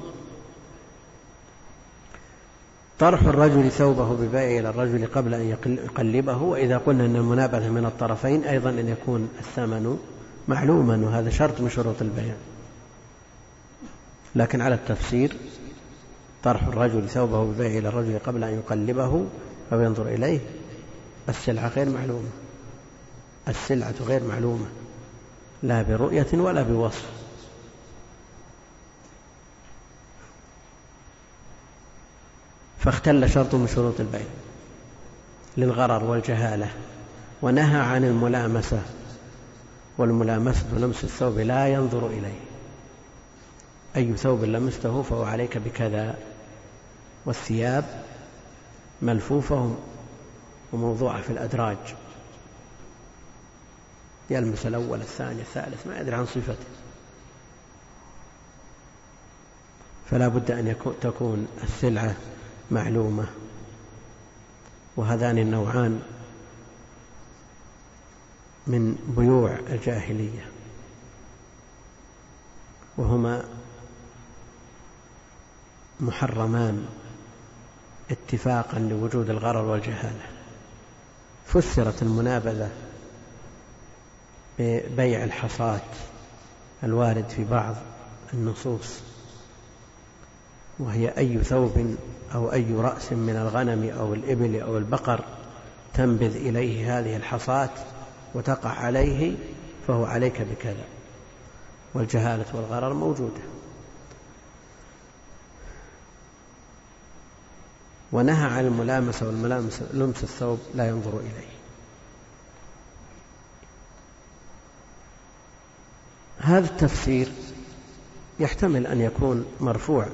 طرح الرجل ثوبه ببيع إلى الرجل قبل أن يقلبه وإذا قلنا أن المنابذة من الطرفين أيضا أن يكون الثمن معلوما وهذا شرط من شروط البيع لكن على التفسير طرح الرجل ثوبه ببيع إلى الرجل قبل أن يقلبه أو ينظر إليه السلعة غير معلومة. السلعة غير معلومة. لا برؤية ولا بوصف. فاختل شرط من شروط البيع للغرر والجهالة ونهى عن الملامسة. والملامسة ولمس الثوب لا ينظر إليه. أي ثوب لمسته فهو عليك بكذا. والثياب ملفوفة وموضوعة في الأدراج. يلمس الأول الثاني الثالث ما يدري عن صفته. فلا بد أن تكون السلعة معلومة. وهذان النوعان من بيوع الجاهلية. وهما محرمان اتفاقا لوجود الغرر والجهالة. فسرت المنابذة ببيع الحصاة الوارد في بعض النصوص. وهي أي ثوب أو أي رأس من الغنم أو الإبل أو البقر تنبذ إليه هذه الحصاة وتقع عليه فهو عليك بكذا. والجهالة والغرر موجودة. ونهى عن الملامسة والملامسة لمس الثوب لا ينظر إليه. هذا التفسير يحتمل أن يكون مرفوع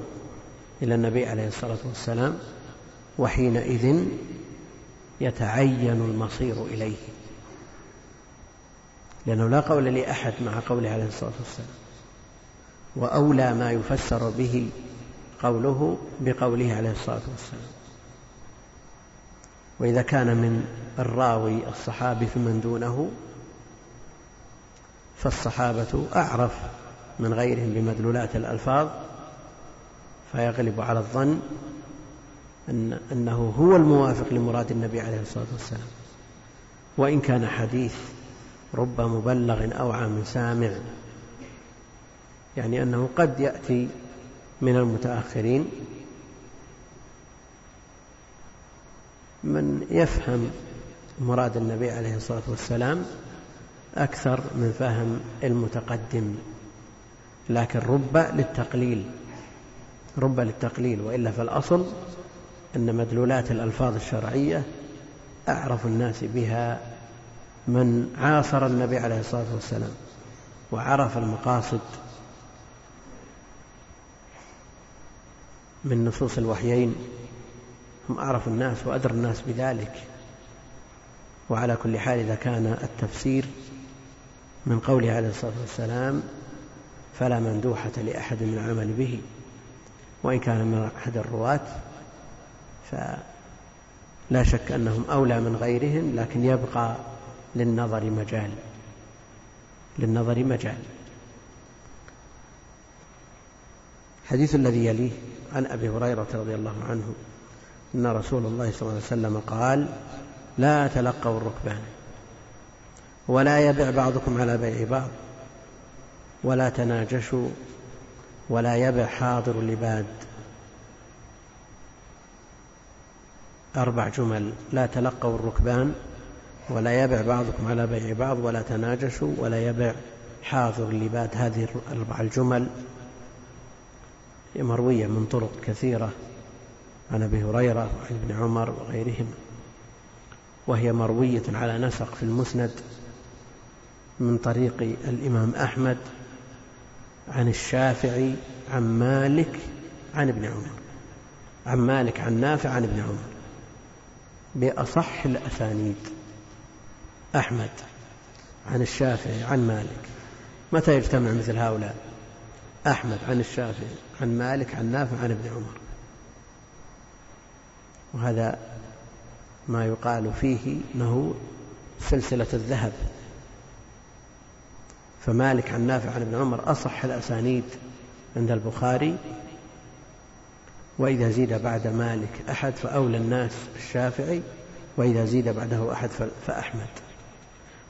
إلى النبي عليه الصلاة والسلام وحينئذ يتعين المصير إليه. لأنه لا قول لأحد مع قوله عليه الصلاة والسلام. وأولى ما يفسر به قوله بقوله عليه الصلاة والسلام. وإذا كان من الراوي الصحابي فيمن دونه فالصحابة أعرف من غيرهم بمدلولات الألفاظ فيغلب على الظن أن أنه هو الموافق لمراد النبي عليه الصلاة والسلام. وإن كان حديث رب مبلغ أوعى من سامع. يعني أنه قد يأتي من المتأخرين من يفهم مراد النبي عليه الصلاة والسلام أكثر من فهم المتقدم. لكن رب للتقليل رب للتقليل وإلا فالأصل أن مدلولات الألفاظ الشرعية أعرف الناس بها من عاصر النبي عليه الصلاة والسلام وعرف المقاصد من نصوص الوحيين هم أعرف الناس وأدرى الناس بذلك. وعلى كل حال إذا كان التفسير من قوله عليه الصلاة والسلام فلا مندوحة لأحد من العمل به. وإن كان من أحد الرواة فلا شك أنهم أولى من غيرهم لكن يبقى للنظر مجال. للنظر مجال. الحديث الذي يليه عن أبي هريرة رضي الله عنه أن رسول الله صلى الله عليه وسلم قال لا تلقوا الركبان. ولا يبع بعضكم على بيع بعض. ولا تناجشوا. ولا يبع حاضر لباد. أربع جمل لا تلقوا الركبان. ولا يبع بعضكم على بيع بعض ولا تناجشوا ولا يبع حاضر اللباد هذه الأربع الجمل. مروية من طرق كثيرة عن أبي هريرة وعن ابن عمر وغيرهم. وهي مروية على نسق في المسند من طريق الإمام أحمد عن الشافعي عن مالك عن ابن عمر. عن مالك عن نافع عن ابن عمر. بأصح الأسانيد. أحمد عن الشافعي عن مالك. متى يجتمع مثل هؤلاء؟ أحمد عن الشافعي عن مالك عن نافع عن ابن عمر. وهذا ما يقال فيه أنه سلسلة الذهب. فمالك عن نافع عن ابن عمر أصح الأسانيد عند البخاري. وإذا زيد بعد مالك أحد فأولى الناس الشافعي وإذا زيد بعده أحد فأحمد.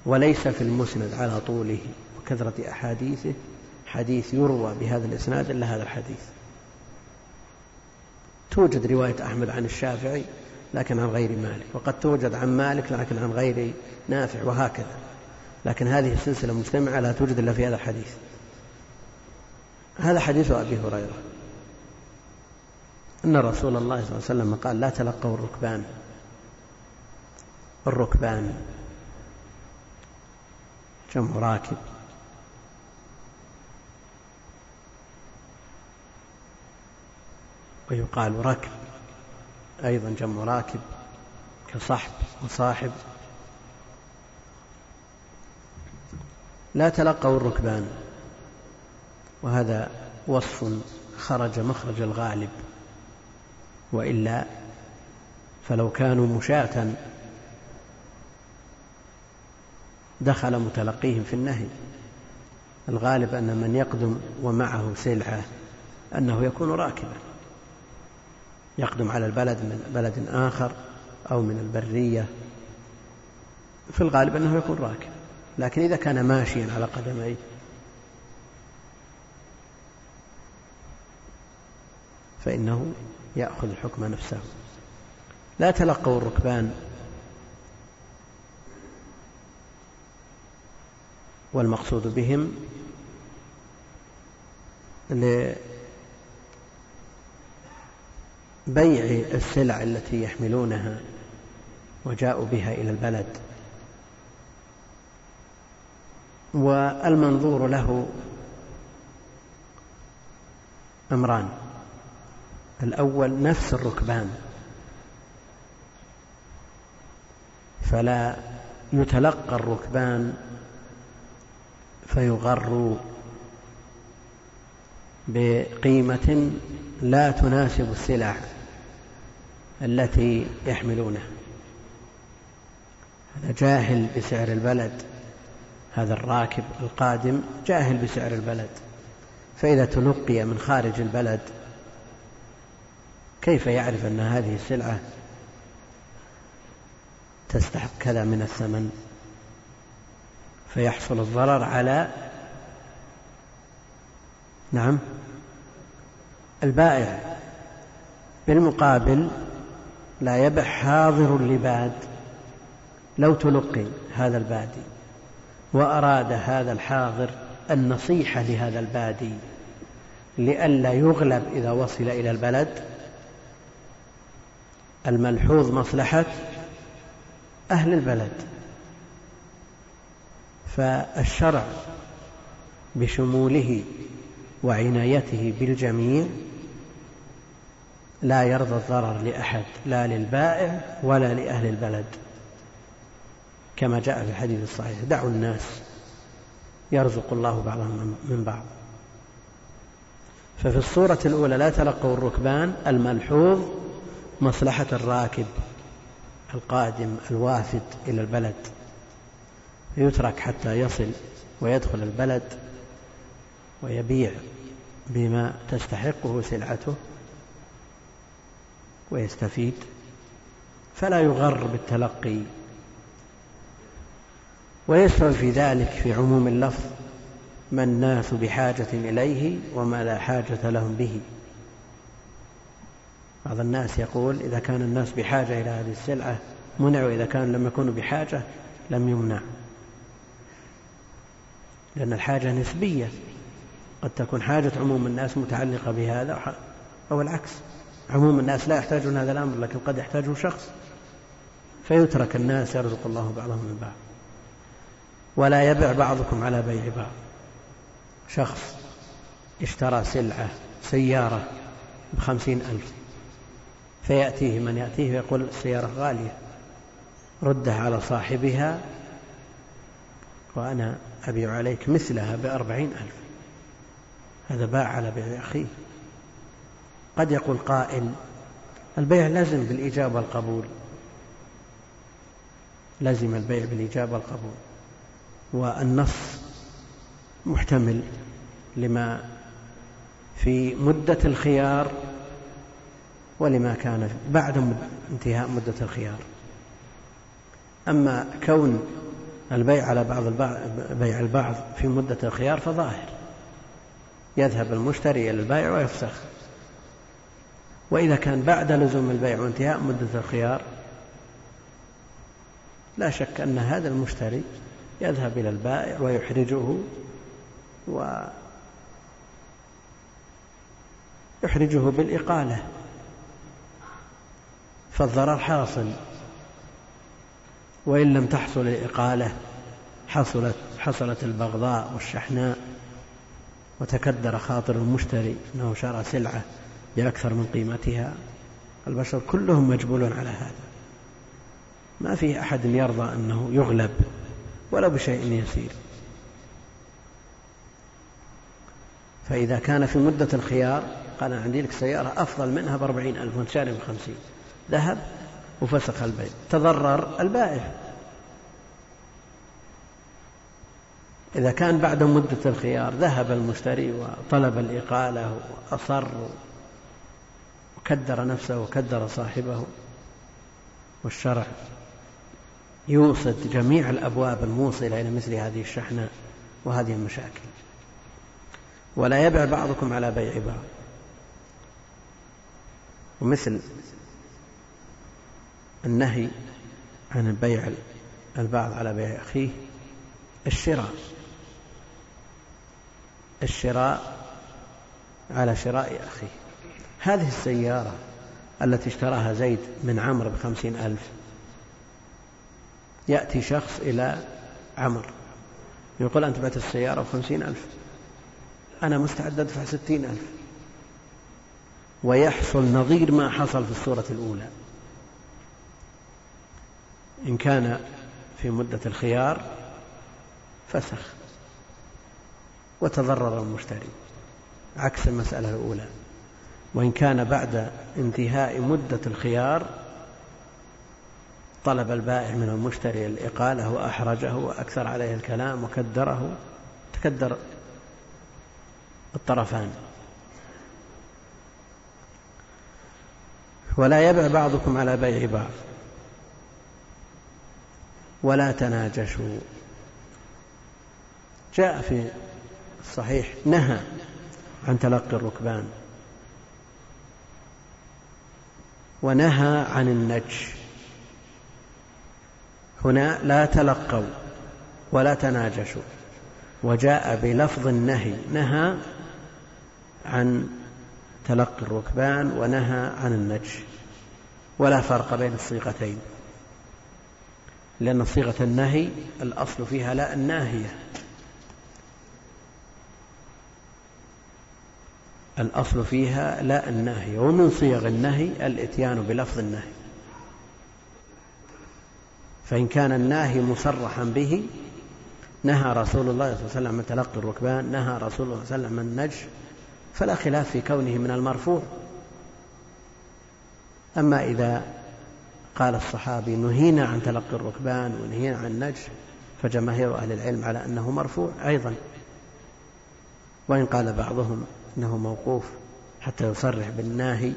وليس في المسند على طوله وكثرة أحاديثه. حديث يروى بهذا الإسناد إلا هذا الحديث. توجد رواية أحمد عن الشافعي لكن عن غير مالك وقد توجد عن مالك لكن عن غير نافع وهكذا. لكن هذه السلسلة مجتمعة لا توجد إلا في هذا الحديث. هذا حديث أبي هريرة. أن رسول الله صلى الله عليه وسلم قال لا تلقوا الركبان. الركبان. جمع راكب. ويقال ركب أيضا جمع راكب كصحب وصاحب. لا تلقوا الركبان وهذا وصف خرج مخرج الغالب. وإلا فلو كانوا مشاة دخل متلقيهم في النهي. الغالب أن من يقدم ومعه سلعة أنه يكون راكبا. يقدم على البلد من بلد آخر أو من البرية. في الغالب أنه يكون راكب. لكن إذا كان ماشيا على قدميه. فإنه يأخذ الحكم نفسه. لا تلقوا الركبان والمقصود بهم بيع السلع التي يحملونها وجاءوا بها إلى البلد. والمنظور له أمران. الأول نفس الركبان. فلا يتلقى الركبان فيغروا بقيمة لا تناسب السلع التي يحملونها هذا جاهل بسعر البلد هذا الراكب القادم جاهل بسعر البلد. فإذا تلقي من خارج البلد كيف يعرف أن هذه السلعة تستحق كذا من الثمن؟ فيحصل الضرر على نعم البائع. بالمقابل لا يبع حاضر لباد لو تلقي هذا البادي وأراد هذا الحاضر النصيحة لهذا البادي لئلا يغلب إذا وصل إلى البلد. الملحوظ مصلحة أهل البلد. فالشرع بشموله وعنايته بالجميع لا يرضى الضرر لأحد لا للبائع ولا لأهل البلد. كما جاء في الحديث الصحيح دعوا الناس يرزق الله بعضهم من بعض. ففي الصورة الأولى لا تلقوا الركبان الملحوظ مصلحة الراكب القادم الوافد إلى البلد. يترك حتى يصل ويدخل البلد ويبيع بما تستحقه سلعته ويستفيد فلا يغر بالتلقي. ويشمل في ذلك في عموم اللفظ ما الناس بحاجة إليه وما لا حاجة لهم به. بعض الناس يقول إذا كان الناس بحاجة إلى هذه السلعة منع وإذا كان لم يكونوا بحاجة لم يمنع لأن الحاجة نسبية. قد تكون حاجة عموم الناس متعلقة بهذا أو العكس. عموم الناس لا يحتاجون هذا الأمر لكن قد يحتاجه شخص. فيترك الناس يرزق الله بعضهم من بعض. ولا يبع بعضكم على بيع بعض. شخص اشترى سلعة سيارة بخمسين ألف فيأتيه من يأتيه ويقول السيارة غالية. ردها على صاحبها وأنا أبيع عليك مثلها بأربعين ألف. هذا باع على بيع أخيه. قد يقول قائل البيع لازم بالإيجاب والقبول لزم البيع بالإيجاب والقبول والنص محتمل لما في مدة الخيار ولما كان بعد انتهاء مدة الخيار. أما كون البيع على بعض بيع البعض في مدة الخيار فظاهر. يذهب المشتري إلى البائع ويفسخ. وإذا كان بعد لزوم البيع وانتهاء مدة الخيار لا شك أن هذا المشتري يذهب إلى البائع ويحرجه و يحرجه بالإقالة. فالضرر حاصل. وإن لم تحصل الإقالة حصلت حصلت البغضاء والشحناء وتكدر خاطر المشتري أنه شرى سلعة بأكثر من قيمتها. البشر كلهم مجبولون على هذا. ما في أحد يرضى أنه يغلب ولو بشيء يسير. فإذا كان في مدة الخيار قال أنا عندي لك سيارة أفضل منها بأربعين ألف وأنت شاري بخمسين. ذهب وفسخ البيع تضرر البائع. إذا كان بعد مدة الخيار ذهب المشتري وطلب الإقالة وأصر وكدر نفسه وكدر صاحبه والشرع يوصد جميع الأبواب الموصلة إلى مثل هذه الشحنة وهذه المشاكل. ولا يبع بعضكم على بيع بعض. ومثل النهي عن بيع البعض على بيع أخيه الشراء. الشراء على شراء أخيه. هذه السيارة التي اشتراها زيد من عمرو بخمسين ألف يأتي شخص إلى عمر يقول أنت بعت السيارة بخمسين ألف. أنا مستعد أدفع ستين ألف. ويحصل نظير ما حصل في الصورة الأولى. إن كان في مدة الخيار فسخ وتضرر المشتري عكس المسألة الأولى. وإن كان بعد انتهاء مدة الخيار طلب البائع من المشتري الإقالة وأحرجه وأكثر عليه الكلام وكدره تكدر الطرفان. ولا يبع بعضكم على بيع بعض. ولا تناجشوا. جاء في الصحيح نهى عن تلقي الركبان. ونهى عن النجش. هنا لا تلقوا ولا تناجشوا. وجاء بلفظ النهي. نهى عن تلقي الركبان ونهى عن النجش. ولا فرق بين الصيغتين. لأن صيغة النهي الأصل فيها لا الناهية. الأصل فيها لا الناهية ومن صيغ النهي الإتيان بلفظ النهي. فإن كان الناهي مصرحا به نهى رسول الله صلى الله عليه وسلم عن تلقي الركبان نهى رسول الله صلى الله عليه وسلم عن النجش فلا خلاف في كونه من المرفوع. أما إذا قال الصحابي نهينا عن تلقي الركبان ونهينا عن النجش فجماهير أهل العلم على أنه مرفوع أيضا. وإن قال بعضهم أنه موقوف حتى يصرح بالناهي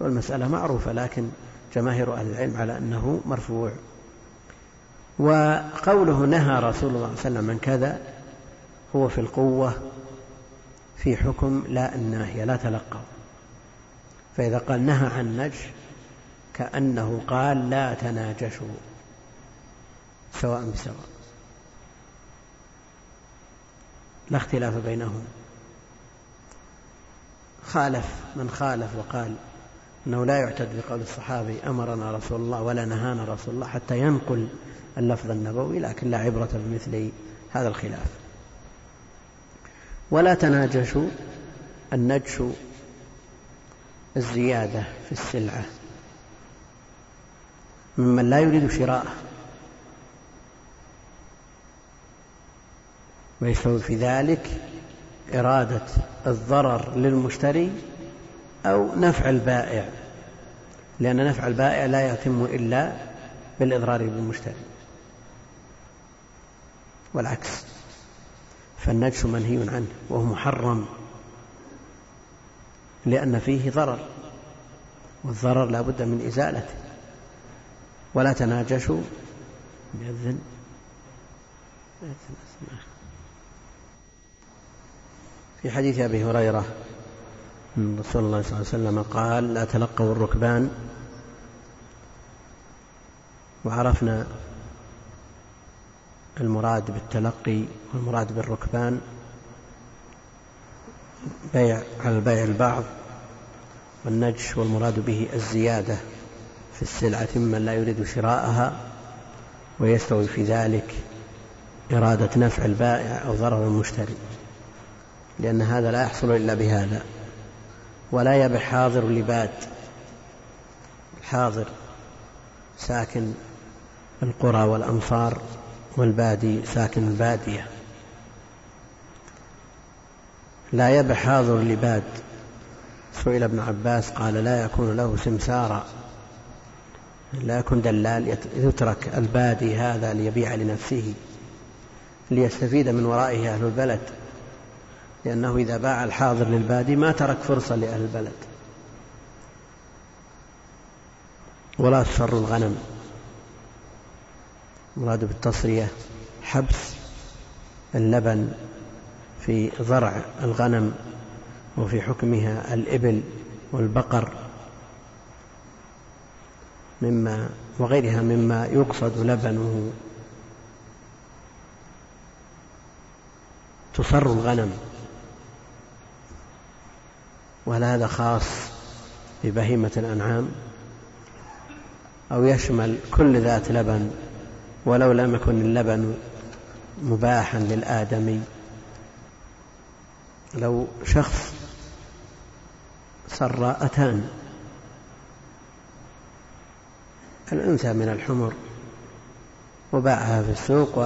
والمسألة معروفة لكن جماهير أهل العلم على أنه مرفوع. وقوله نهى رسول الله صلى الله عليه وسلم عن كذا هو في القوة في حكم لا الناهية لا تلقوا فإذا قال نهى عن نجش كأنه قال لا تناجشوا. سواء بسواء لا اختلاف بينهم. خالف من خالف وقال أنه لا يعتد بقول الصحابي أمرنا رسول الله ولا نهانا رسول الله حتى ينقل اللفظ النبوي لكن لا عبرة بمثل هذا الخلاف. ولا تناجشوا النجش الزيادة في السلعة. ممن لا يريد شراءه. ويستوي في ذلك إرادة الضرر للمشتري أو نفع البائع لأن نفع البائع لا يتم إلا بالإضرار بالمشتري. والعكس فالنجش منهي عنه وهو محرم لأن فيه ضرر والضرر لا بد من إزالته. ولا تناجشوا بإذن. في حديث أبي هريرة أن رسول الله صلى الله عليه وسلم قال لا تلقوا الركبان. وعرفنا المراد بالتلقي والمراد بالركبان بيع على البيع البعض والنجش والمراد به الزيادة. في السلعة ممن لا يريد شراءها ويستوي في ذلك إرادة نفع البائع أو ضرر المشتري لأن هذا لا يحصل إلا بهذا. ولا يبع حاضر لباد الحاضر ساكن القرى والأمصار والبادي ساكن البادية لا يبع حاضر لباد سئل ابن عباس قال لا يكون له سمسارا لا يكون دلال يترك البادي هذا ليبيع لنفسه ليستفيد من ورائه أهل البلد. لأنه إذا باع الحاضر للبادي ما ترك فرصة لأهل البلد. ولا تسر الغنم. مراد بالتصرية حبس اللبن في ضرع الغنم وفي حكمها الإبل والبقر. مما وغيرها مما يقصد لبنه. تصر الغنم. وهل هذا خاص ببهيمة الأنعام؟ أو يشمل كل ذات لبن ولو لم يكن اللبن مباحا للآدمي؟ لو شخص سراءتان الأنثى من الحمر وباعها في السوق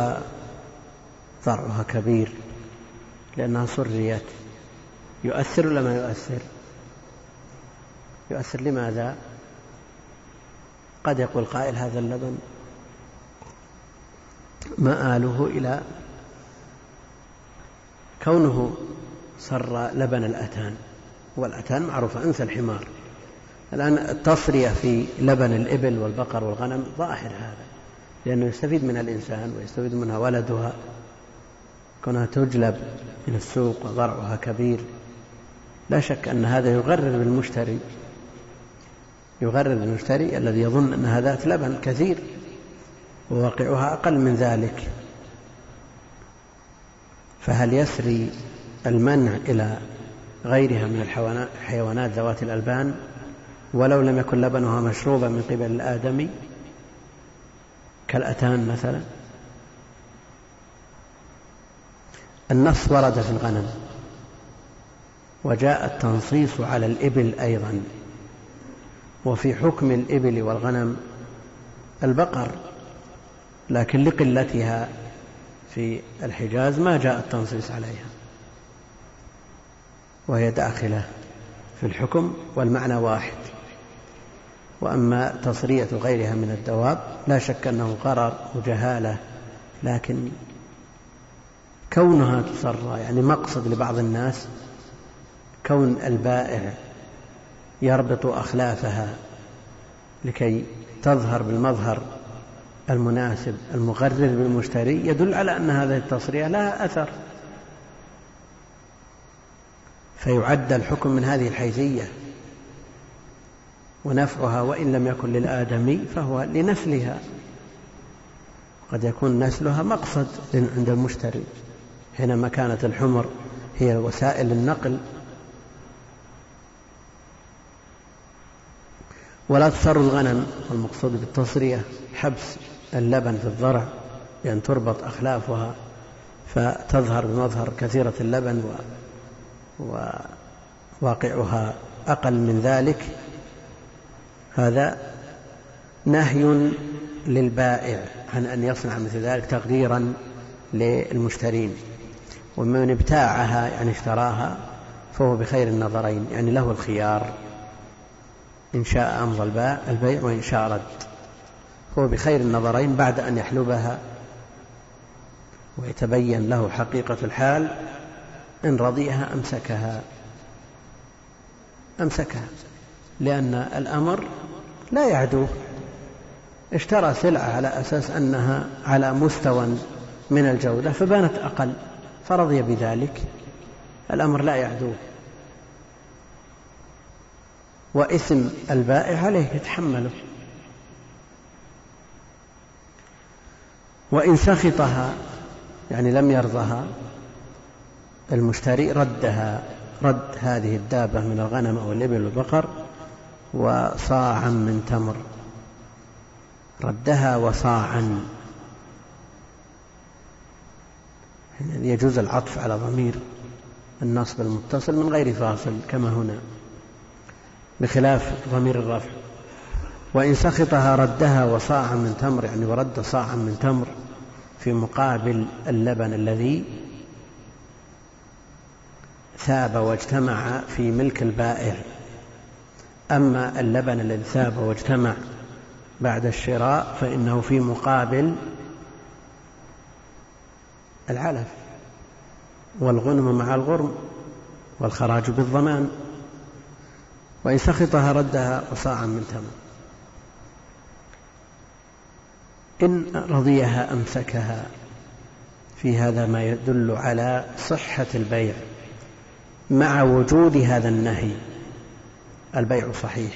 وضرعها كبير لأنها سريت. يؤثر ولا ما يؤثر؟ يؤثر لماذا؟ قد يقول قائل هذا اللبن مآله إلى كونه صر لبن الأتان والأتان معروفة أنثى الحمار. الآن التصرية في لبن الإبل والبقر والغنم ظاهر هذا لأنه يستفيد منها الإنسان ويستفيد منها ولدها. كونها تجلب من السوق وضرعها كبير لا شك أن هذا يغرر بالمشتري يغرر بالمشتري الذي يظن أنها ذات لبن كثير وواقعها أقل من ذلك. فهل يسري المنع إلى غيرها من الحيوانات ذوات الألبان؟ ولو لم يكن لبنها مشروبا من قبل الآدمي كالأتان مثلا. النص ورد في الغنم. وجاء التنصيص على الإبل أيضا. وفي حكم الإبل والغنم البقر. لكن لقلتها في الحجاز ما جاء التنصيص عليها. وهي داخلة في الحكم والمعنى واحد. وأما تصرية غيرها من الدواب لا شك أنه قرر وجهالة لكن كونها تصرى يعني مقصد لبعض الناس كون البائع يربط أخلافها لكي تظهر بالمظهر المناسب المغرر بالمشتري يدل على أن هذه التصرية لها أثر. فيعد الحكم من هذه الحيثية. ونفعها وإن لم يكن للآدمي فهو لنسلها قد يكون نسلها مقصد عند المشتري حينما كانت الحمر هي وسائل النقل. ولا تصر الغنم والمقصود بالتصرية حبس اللبن في الضرع بأن تربط أخلافها فتظهر بمظهر كثيرة اللبن وواقعها أقل من ذلك. هذا نهي للبائع عن أن يصنع مثل ذلك تغييرا للمشترين. ومن ابتاعها يعني اشتراها فهو بخير النظرين يعني له الخيار. إن شاء أمضى البيع وإن شاء رد. هو بخير النظرين بعد أن يحلبها. ويتبين له حقيقة الحال إن رضيها أمسكها. أمسكها لأن الأمر لا يعدوه اشترى سلعة على أساس أنها على مستوى من الجودة فبانت أقل فرضي بذلك. الأمر لا يعدوه وإثم البائع عليه يتحمله. وإن سخطها يعني لم يرضها المشتري ردها رد هذه الدابة من الغنم أو الإبل والبقر وصاعا من تمر. ردها وصاعا. يجوز العطف على ضمير النصب المتصل من غير فاصل كما هنا بخلاف ضمير الرفع. وإن سخطها ردها وصاعا من تمر يعني ورد صاعا من تمر في مقابل اللبن الذي ثاب واجتمع في ملك البائع. أما اللبن الذي ثاب واجتمع بعد الشراء فإنه في مقابل العلف والغنم مع الغرم والخراج بالضمان. وإن سخطها ردها وصاعا من تمر إن رضيها أمسكها في هذا ما يدل على صحة البيع مع وجود هذا النهي. البيع صحيح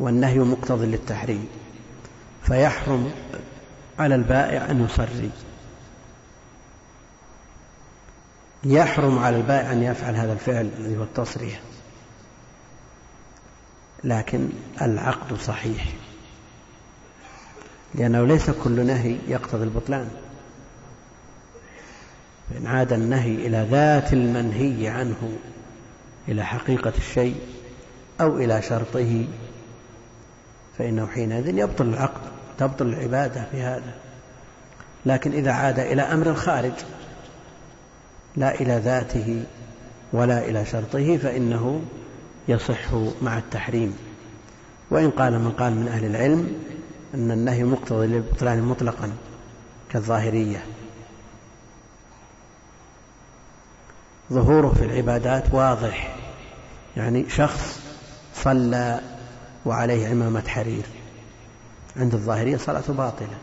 والنهي مقتضي للتحريم فيحرم على البائع أن يصري. يحرم على البائع أن يفعل هذا الفعل الذي هو التصريح. لكن العقد صحيح لأنه ليس كل نهي يقتضي البطلان. فإن عاد النهي إلى ذات المنهي عنه إلى حقيقة الشيء أو إلى شرطه فإنه حينئذ يبطل العقد تبطل العبادة في هذا. لكن إذا عاد إلى أمر خارج لا إلى ذاته ولا إلى شرطه فإنه يصح مع التحريم. وإن قال من قال من أهل العلم أن النهي مقتضي للبطلان مطلقا كالظاهرية. ظهوره في العبادات واضح يعني شخص صلى وعليه عمامة حرير. عند الظاهرية صلاته باطلة.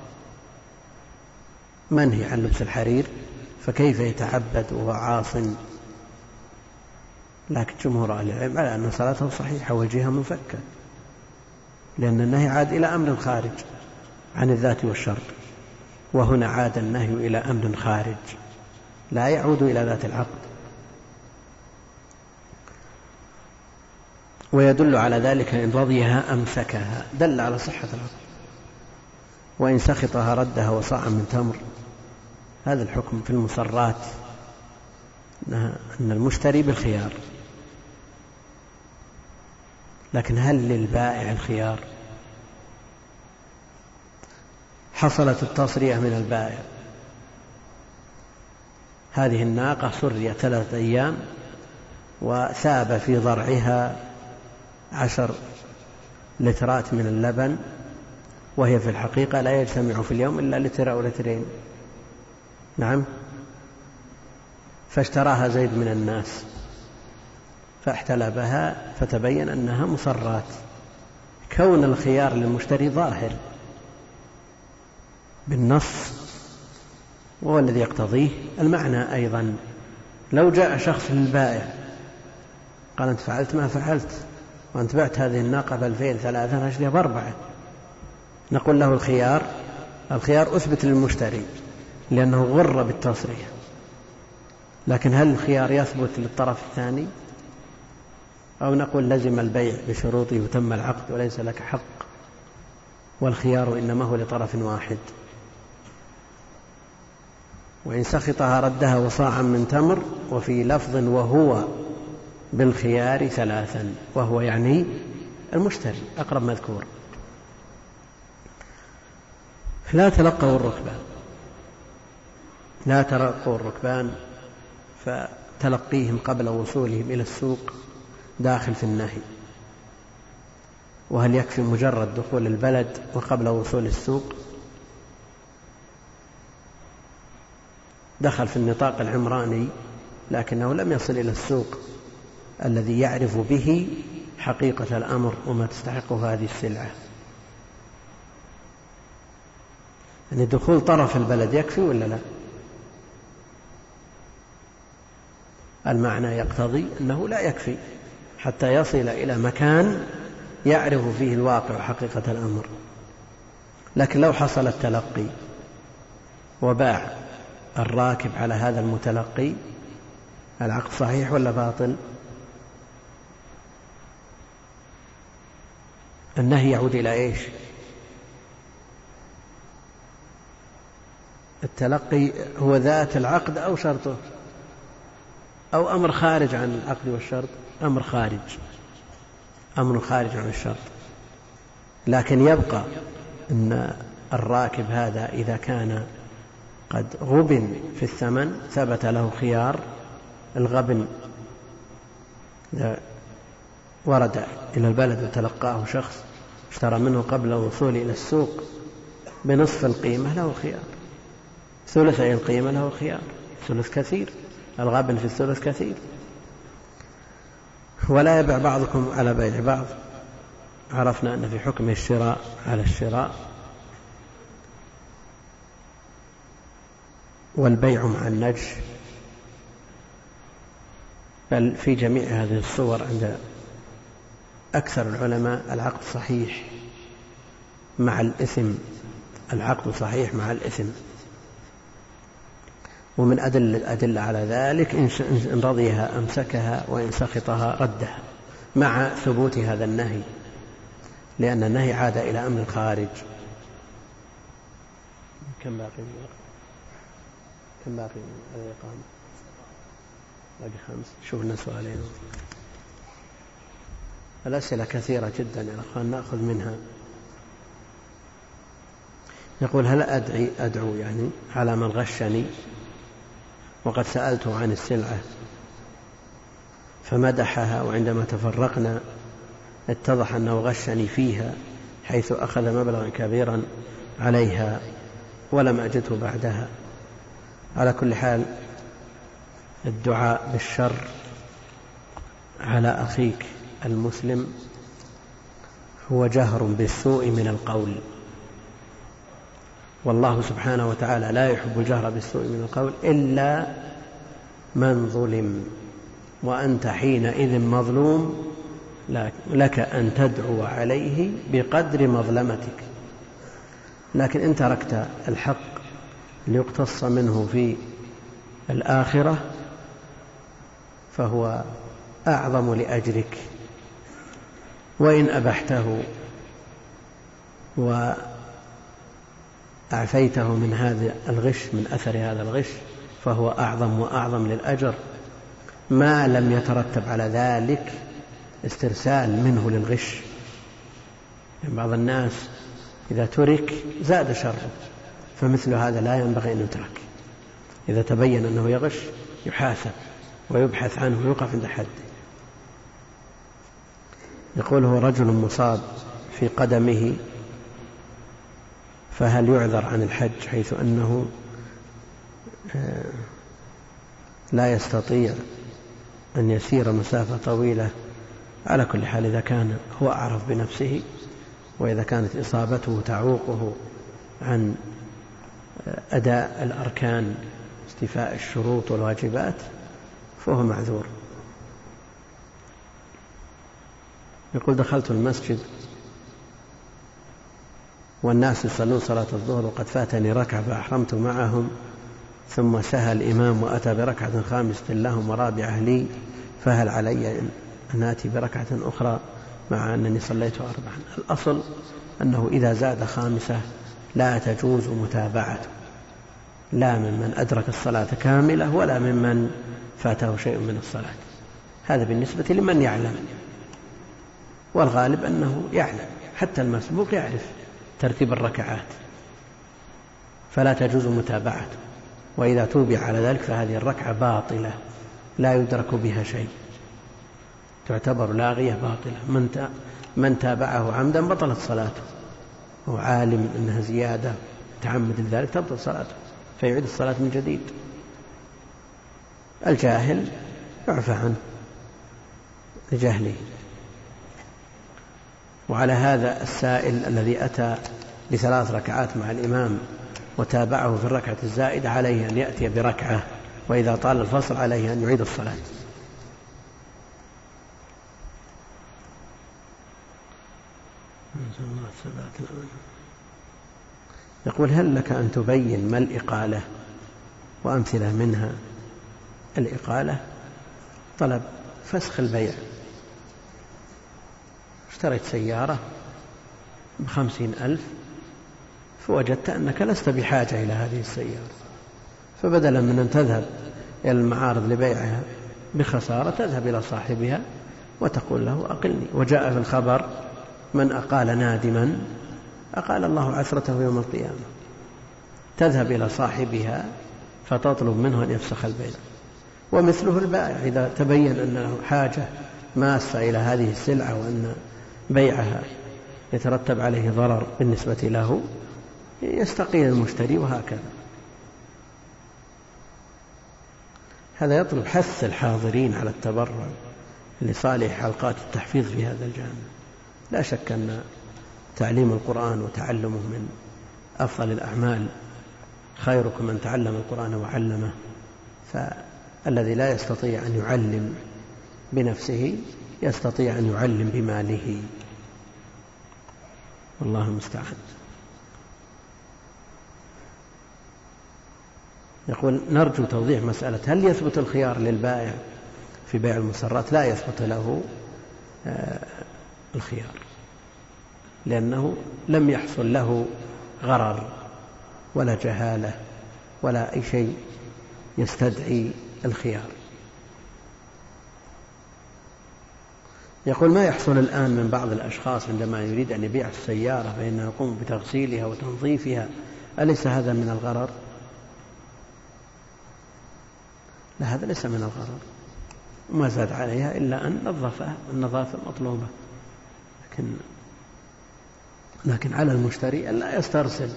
منهي عن لبس الحرير؟ فكيف يتعبد وهو عاص لكن جمهور أهل العلم على أن صلاته صحيحة والجهة منفكة لأن النهي عاد إلى أمر خارج عن الذات والشرط وهنا عاد النهي إلى أمر خارج. لا يعود إلى ذات العقد ويدل على ذلك إن رضيها أمسكها. دل على صحة العقد وإن سخطها ردها وصاعا من تمر. هذا الحكم في المسرات. أن المشتري بالخيار. لكن هل للبائع الخيار؟ حصلت التصرية من البائع. هذه الناقة سريت ثلاثة أيام وثاب في ضرعها عشر لترات من اللبن وهي في الحقيقة لا يجتمع في اليوم إلا لتر أو لترين. نعم. فاشتراها زيد من الناس فاحتلبها فتبين أنها مصرات. كون الخيار للمشتري ظاهر بالنص وهو الذي يقتضيه المعنى أيضا. لو جاء شخص للبائع قال أنت فعلت ما فعلت. وأنت بعت هذه الناقة بألفين ثلاثة أشتريها بأربعة. نقول له الخيار الخيار أثبت للمشتري لأنه غر بالتصريح. لكن هل الخيار يثبت للطرف الثاني؟ أو نقول لزم البيع بشروطه وتم العقد وليس لك حق. والخيار إنما هو لطرف واحد. وإن سخطها ردها وصاعا من تمر وفي لفظ وهو بالخيار ثلاثا وهو يعني المشتري أقرب مذكور. لا تلقوا الركبان. لا تلقوا الركبان فتلقيهم قبل وصولهم إلى السوق داخل في النهي. وهل يكفي مجرد دخول البلد وقبل وصول السوق؟ دخل في النطاق العمراني لكنه لم يصل إلى السوق. الذي يعرف به حقيقة الأمر وما تستحقه هذه السلعة. يعني دخول طرف البلد يكفي ولا لا؟ المعنى يقتضي أنه لا يكفي حتى يصل إلى مكان يعرف فيه الواقع وحقيقة الأمر. لكن لو حصل التلقي وباع الراكب على هذا المتلقي العقد صحيح ولا باطل؟ النهي يعود إلى إيش؟ التلقي هو ذات العقد أو شرطه؟ أو أمر خارج عن العقد والشرط؟ أمر خارج. أمر خارج عن الشرط. لكن يبقى أن الراكب هذا إذا كان قد غبن في الثمن ثبت له خيار الغبن. ورد إلى البلد وتلقاه شخص اشترى منه قبل الوصول إلى السوق بنصف القيمة له خيار. ثلثي القيمة له خيار. ثلث كثير. الغبن في الثلث كثير. ولا يبع بعضكم على بيع بعض. عرفنا أن في حكم الشراء على الشراء. والبيع مع النجش. بل في جميع هذه الصور عند أكثر العلماء العقد صحيح مع الإثم العقد صحيح مع الإثم. ومن أدل الأدلة على ذلك إن رضيها أمسكها وإن سخطها ردها مع ثبوت هذا النهي لأن النهي عاد إلى أمر الخارج. كم باقي؟ من الوقت كم باقي؟ من الإقامة باقي خمس. شوف لنا سؤالين الأسئلة كثيرة جدا يا أخوان نأخذ منها. يقول هل أدعي أدعو يعني على من غشني؟ وقد سألته عن السلعة فمدحها وعندما تفرقنا اتضح أنه غشني فيها حيث أخذ مبلغا كبيرا عليها ولم أجده بعدها. على كل حال الدعاء بالشر على أخيك. المسلم هو جهر بالسوء من القول. والله سبحانه وتعالى لا يحب الجهر بالسوء من القول إلا من ظلم وأنت حينئذ مظلوم لك أن تدعو عليه بقدر مظلمتك. لكن إن تركت الحق ليقتص منه في الآخرة فهو أعظم لأجرك وإن أبحته وأعفيته من هذا الغش من أثر هذا الغش فهو أعظم وأعظم للأجر. ما لم يترتب على ذلك استرسال منه للغش. يعني بعض الناس إذا ترك زاد شره فمثل هذا لا ينبغي أن يترك. إذا تبين أنه يغش يحاسب ويبحث عنه ويوقف عند حده. يقول هو رجل مصاب في قدمه فهل يعذر عن الحج حيث أنه آه، لا يستطيع أن يسير مسافة طويلة؟ على كل حال إذا كان هو أعرف بنفسه وإذا كانت إصابته تعوقه عن أداء الأركان استيفاء الشروط والواجبات فهو معذور. يقول دخلت المسجد والناس يصلون صلاة الظهر وقد فاتني ركعة فأحرمت معهم ثم سهى الإمام وأتى بركعة خامسة لهم ورابعة لي فهل علي أن آتي بركعة أخرى مع أنني صليت أربعا الأصل أنه إذا زاد خامسة لا تجوز متابعته لا ممن أدرك الصلاة كاملة ولا ممن فاته شيء من الصلاة. هذا بالنسبة لمن يعلم. والغالب أنه يعلم حتى المسبوق يعرف ترتيب الركعات فلا تجوز متابعته وإذا توبع على ذلك فهذه الركعة باطلة لا يدرك بها شيء تعتبر لاغية باطلة من من تابعه عمدا بطلت صلاته هو عالم أنها زيادة تعمد ذلك تبطل صلاته فيعيد الصلاة من جديد. الجاهل يعفى عنه لجهله وعلى هذا السائل الذي أتى بثلاث ركعات مع الإمام وتابعه في الركعة الزائدة عليه أن يأتي بركعة وإذا طال الفصل عليه أن يعيد الصلاة. يقول هل لك أن تبين ما الإقالة وأمثلة منها؟ الإقالة طلب فسخ البيع. اشتريت سيارة بخمسين ألف فوجدت أنك لست بحاجة إلى هذه السيارة فبدلا من أن تذهب إلى المعارض لبيعها بخسارة تذهب إلى صاحبها وتقول له أقلني. وجاء في الخبر من أقال نادما أقال الله عثرته يوم القيامة. تذهب إلى صاحبها فتطلب منه أن يفسخ البيع. ومثله البائع إذا تبين أن له حاجة ماسة إلى هذه السلعة وأن بيعها يترتب عليه ضرر بالنسبة له يستقيل المشتري وهكذا. هذا يطلب حث الحاضرين على التبرع لصالح حلقات التحفيظ في هذا الجانب. لا شك أن تعليم القرآن وتعلمه من أفضل الأعمال. خيركم من تعلم القرآن وعلمه فالذي لا يستطيع أن يعلم بنفسه يستطيع أن يعلم بماله. والله المستعان. يقول نرجو توضيح مسألة هل يثبت الخيار للبائع في بيع المسرات؟ لا يثبت له آه، الخيار لأنه لم يحصل له غرر ولا جهالة ولا أي شيء يستدعي الخيار. يقول ما يحصل الآن من بعض الأشخاص عندما يريد أن يبيع السيارة فإنه يقوم بتغسيلها وتنظيفها أليس هذا من الغرر؟ لا هذا ليس من الغرر. وما زاد عليها إلا أن نظفها النظافة المطلوبة لكن لكن على المشتري أن لا يسترسل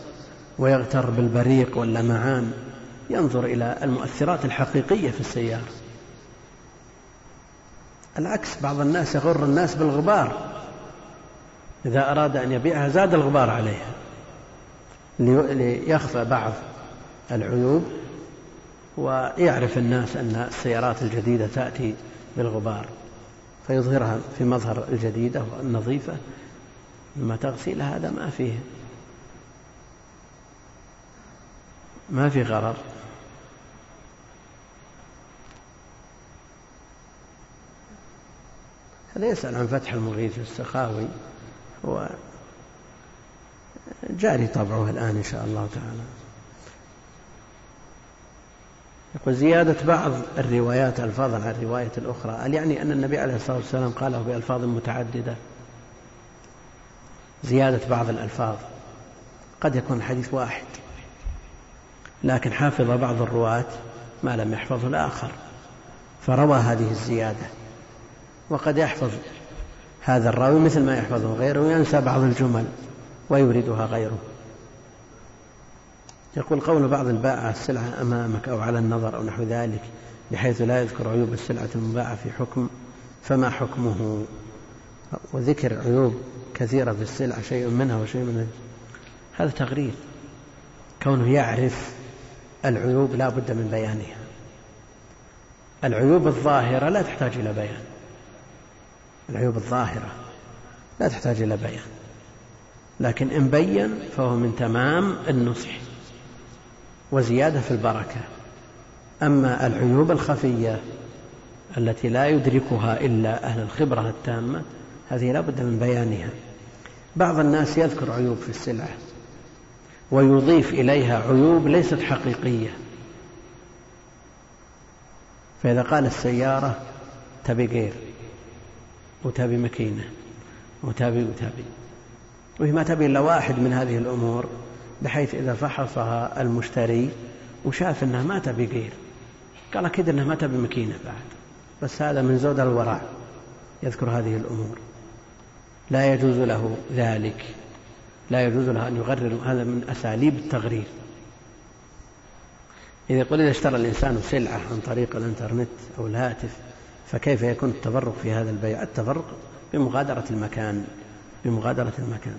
ويغتر بالبريق واللمعان. ينظر إلى المؤثرات الحقيقية في السيارة. العكس بعض الناس يغر الناس بالغبار. إذا أراد أن يبيعها زاد الغبار عليها. ليخفى بعض العيوب ويعرف الناس أن السيارات الجديدة تأتي بالغبار فيظهرها في مظهر الجديدة والنظيفة. أما تغسيلها هذا ما فيه ما في غرر. هذا يسأل عن فتح المغيث السخاوي هو جاري طبعه الآن إن شاء الله تعالى. يقول زيادة بعض الروايات ألفاظا عن الرواية الأخرى هل يعني أن النبي عليه الصلاة والسلام قاله بألفاظ متعددة؟ زيادة بعض الألفاظ. قد يكون الحديث واحد لكن حافظ بعض الرواة ما لم يحفظه الآخر فروى هذه الزيادة. وقد يحفظ هذا الراوي مثل ما يحفظه غيره وينسى بعض الجمل ويوردها غيره. يقول قول بعض البائع السلعة أمامك أو على النظر أو نحو ذلك بحيث لا يذكر عيوب السلعة المباعة في حكم فما حكمه؟ وذكر عيوب كثيرة في السلعة شيء منها وشيء منها هذا تغرير كونه يعرف العيوب لا بد من بيانها. العيوب الظاهرة لا تحتاج إلى بيان. العيوب الظاهرة. لا تحتاج إلى بيان. لكن إن بين فهو من تمام النصح وزيادة في البركة. أما العيوب الخفية التي لا يدركها إلا أهل الخبرة التامة هذه لا بد من بيانها. بعض الناس يذكر عيوب في السلعة ويضيف إليها عيوب ليست حقيقية. فإذا قال السيارة تبي غير وتبي مكينة وتبي وتبي وهي ما تبي إلا واحد من هذه الأمور بحيث إذا فحصها المشتري وشاف أنها ما تبي غير قال أكيد أنها ما تبي مكينة بعد. بس هذا من زود الورع يذكر هذه الأمور. لا يجوز له ذلك. لا يجوز له أن يغرر هذا من أساليب التغرير. إذا يقول إذا اشترى الإنسان سلعة عن طريق الإنترنت أو الهاتف فكيف يكون التفرق في هذا البيع؟ التفرق بمغادرة المكان بمغادرة المكان.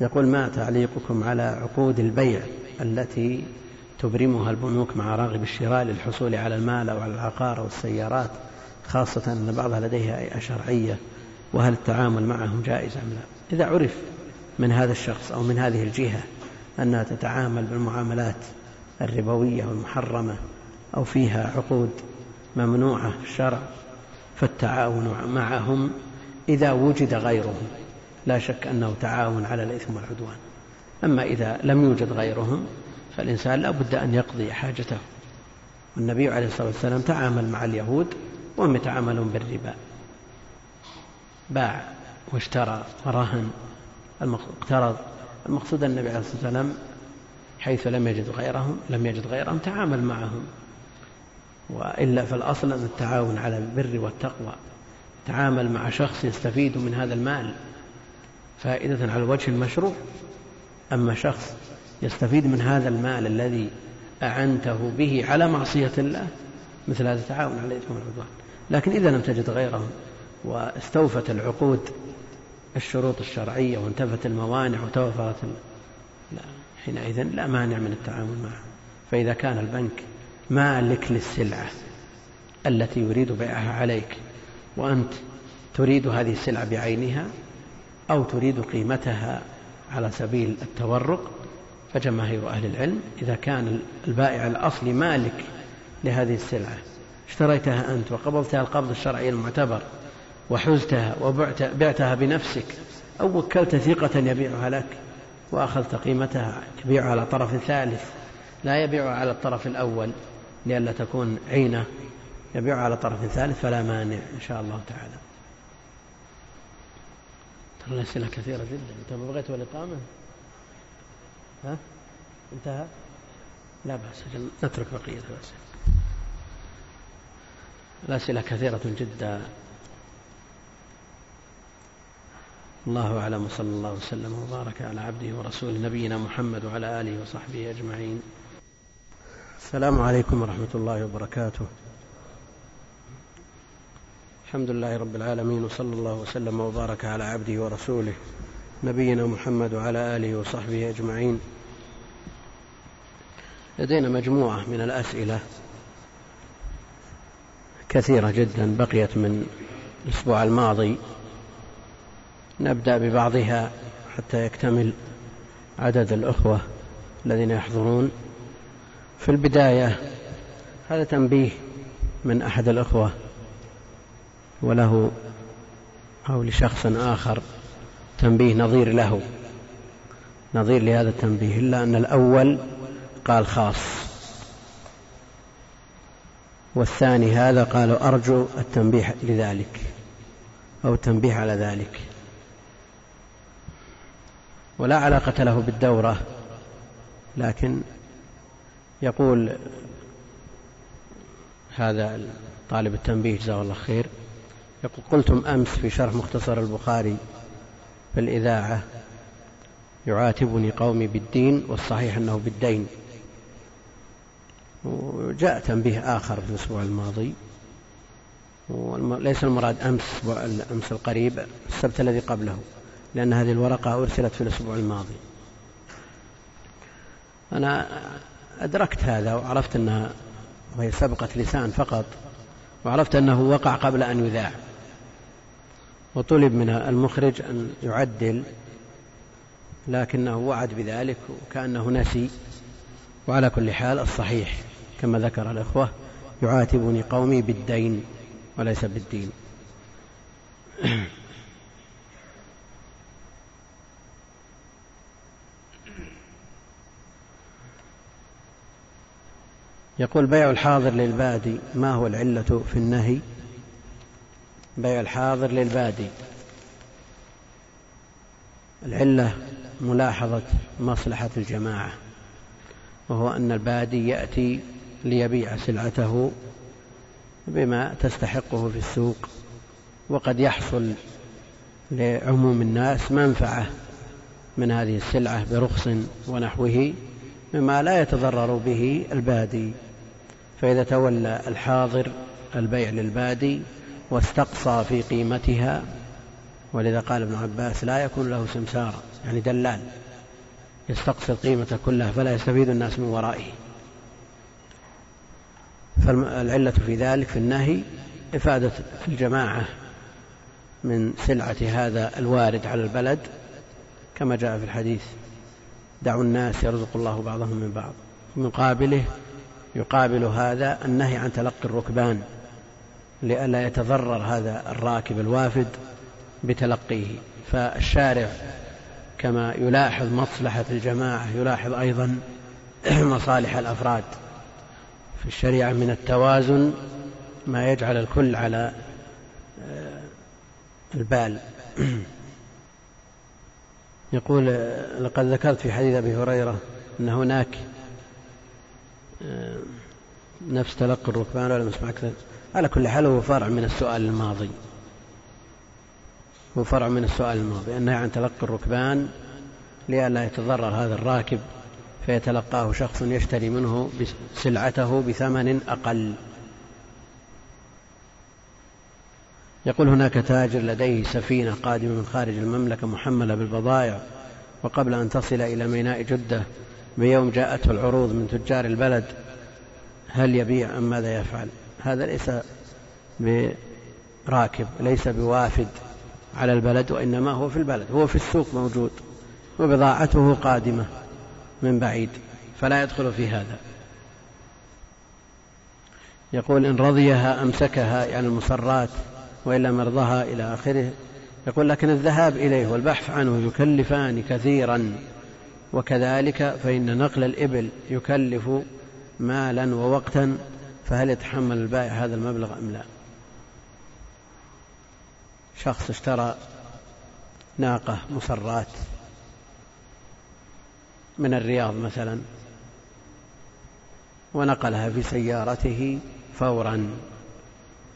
يقول ما تعليقكم على عقود البيع التي تبرمها البنوك مع راغب الشراء للحصول على المال أو على العقار أو السيارات خاصة أن بعضها لديها هيئة شرعية وهل التعامل معهم جائز أم لا؟ إذا عرف من هذا الشخص أو من هذه الجهة أنها تتعامل بالمعاملات الربوية والمحرمة أو فيها عقود ممنوعة في الشرع فالتعاون معهم إذا وجد غيرهم. لا شك أنه تعاون على الإثم والعدوان. أما إذا لم يوجد غيرهم فالإنسان لا بد أن يقضي حاجته. والنبي عليه الصلاة والسلام تعامل مع اليهود وهم يتعاملون بالربا. باع واشترى ورهن اقترض. المقصود النبي عليه الصلاة والسلام حيث لم يجد غيرهم لم يجد غيرهم تعامل معهم. وإلا فالأصل التعاون على البر والتقوى. تعامل مع شخص يستفيد من هذا المال فائدة على الوجه المشروع. أما شخص يستفيد من هذا المال الذي أعنته به على معصية الله مثل هذا التعاون على الإثم والعدوان لكن إذا لم تجد غيرهم واستوفت العقود الشروط الشرعية وانتفت الموانع وتوفرت حينئذ لا مانع من التعامل معه. فإذا كان البنك مالك للسلعة التي يريد بيعها عليك. وأنت تريد هذه السلعة بعينها أو تريد قيمتها على سبيل التورق فجماهير أهل العلم. إذا كان البائع الأصلي مالك لهذه السلعة اشتريتها أنت وقبضتها القبض الشرعي المعتبر وحزتها وبعتها بنفسك أو وكلت ثقة يبيعها لك وأخذت قيمتها تبيعها على طرف ثالث لا يبيعها على الطرف الأول. لئلا تكون عينة يبيعها على طرف ثالث فلا مانع إن شاء الله تعالى. ترى الأسئلة كثيرة جدا. أنت بغيت الإقامة ها؟ انتهى؟ لا بأس. نترك بقية الأسئلة. الأسئلة كثيرة جدا. الله أعلم. وصلى الله وسلم وبارك على عبده ورسوله نبينا محمد وعلى آله وصحبه أجمعين. السلام عليكم ورحمة الله وبركاته. الحمد لله رب العالمين وصلى الله وسلم وبارك على عبده ورسوله نبينا محمد وعلى آله وصحبه أجمعين. لدينا مجموعة من الأسئلة كثيرة جدا بقيت من الأسبوع الماضي. نبدأ ببعضها حتى يكتمل عدد الأخوة الذين يحضرون. في البداية هذا تنبيه من أحد الأخوة وله أو لشخص آخر تنبيه نظير له. نظير لهذا التنبيه إلا أن الأول قال خاص. والثاني هذا قالوا أرجو التنبيه لذلك أو التنبيه على ذلك. ولا علاقة له بالدورة لكن يقول هذا طالب التنبيه جزاه الله خير يقول قلتم أمس في شرح مختصر البخاري في الإذاعة يعاتبني قومي بالدين والصحيح أنه بالدين. وجاء تنبيه آخر في الأسبوع الماضي وليس المراد أمس أمس القريب السبت الذي قبله لأن هذه الورقة أرسلت في الأسبوع الماضي. أنا أدركت هذا وعرفت أنها وهي سبقة لسان فقط وعرفت أنه وقع قبل أن يذاع. وطلب من المخرج أن يعدل لكنه وعد بذلك وكأنه نسي. وعلى كل حال الصحيح كما ذكر الإخوة يعاتبني قومي بالدين وليس بالدين. يقول بيع الحاضر للبادي ما هو العلة في النهي؟ بيع الحاضر للبادي. العلة ملاحظة مصلحة الجماعة وهو أن البادي يأتي ليبيع سلعته بما تستحقه في السوق وقد يحصل لعموم الناس منفعة من هذه السلعة برخص ونحوه مما لا يتضرر به البادي. فإذا تولى الحاضر البيع للبادي واستقصى في قيمتها ولذا قال ابن عباس لا يكون له سمسارا يعني دلال يستقصي القيمة كلها فلا يستفيد الناس من ورائه. فالعلة في ذلك في النهي إفادة الجماعة من سلعة هذا الوارد على البلد كما جاء في الحديث دعوا الناس يرزق الله بعضهم من بعض. مقابله يقابل هذا النهي عن تلقي الركبان لئلا يتضرر هذا الراكب الوافد بتلقيه. فالشارع كما يلاحظ مصلحة الجماعة يلاحظ أيضا مصالح الأفراد. في الشريعة من التوازن ما يجعل الكل على آه، البال. يقول لقد ذكرت في حديث أبي هريرة أن هناك آه، نفس تلقي الركبان ولا مسمع أكثر. على كل حال هو فرع من السؤال الماضي. هو فرع من السؤال الماضي. أنها عن تلقي الركبان لئلا يتضرر هذا الراكب فيتلقاه شخص يشتري منه سلعته بثمن أقل. يقول هناك تاجر لديه سفينة قادمة من خارج المملكة محملة بالبضائع وقبل أن تصل إلى ميناء جدة بيوم جاءته العروض من تجار البلد هل يبيع أم ماذا يفعل؟ هذا ليس براكب ليس بوافد على البلد وإنما هو في البلد هو في السوق موجود وبضاعته قادمة من بعيد فلا يدخل في هذا. يقول إن رضيها أمسكها يعني المصرات وإلا مرضها إلى آخره. يقول لكن الذهاب إليه والبحث عنه يكلفان كثيرا. وكذلك فإن نقل الإبل يكلف مالا ووقتا فهل يتحمل البائع هذا المبلغ أم لا؟ شخص اشترى ناقة مصرات من الرياض مثلا ونقلها في سيارته فورا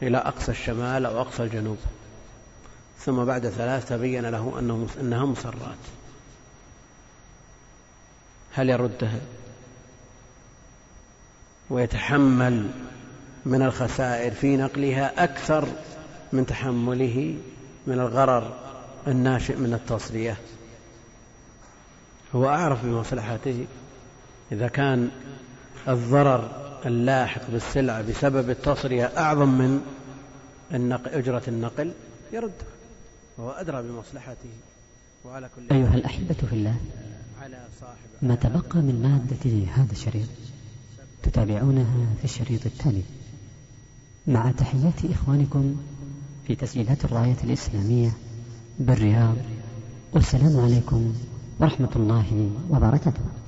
إلى أقصى الشمال أو أقصى الجنوب ثم بعد ثلاث تبين له أنه أنها مصرات. هل يردها؟ ويتحمل من الخسائر في نقلها أكثر من تحمله من الغرر الناشئ من التصرية. هو أعرف بمصلحته. إذا كان الضرر اللاحق بالسلعة بسبب التصرية أعظم من النقل أجرة النقل يرد. وهو أدرى بمصلحته. وعلى كل أيها الأحبة في الله. ما تبقى من مادة هذا الشريط تتابعونها في الشريط التالي. مع تحيات إخوانكم في تسجيلات الراية الإسلامية بالرياض والسلام عليكم ورحمة الله وبركاته.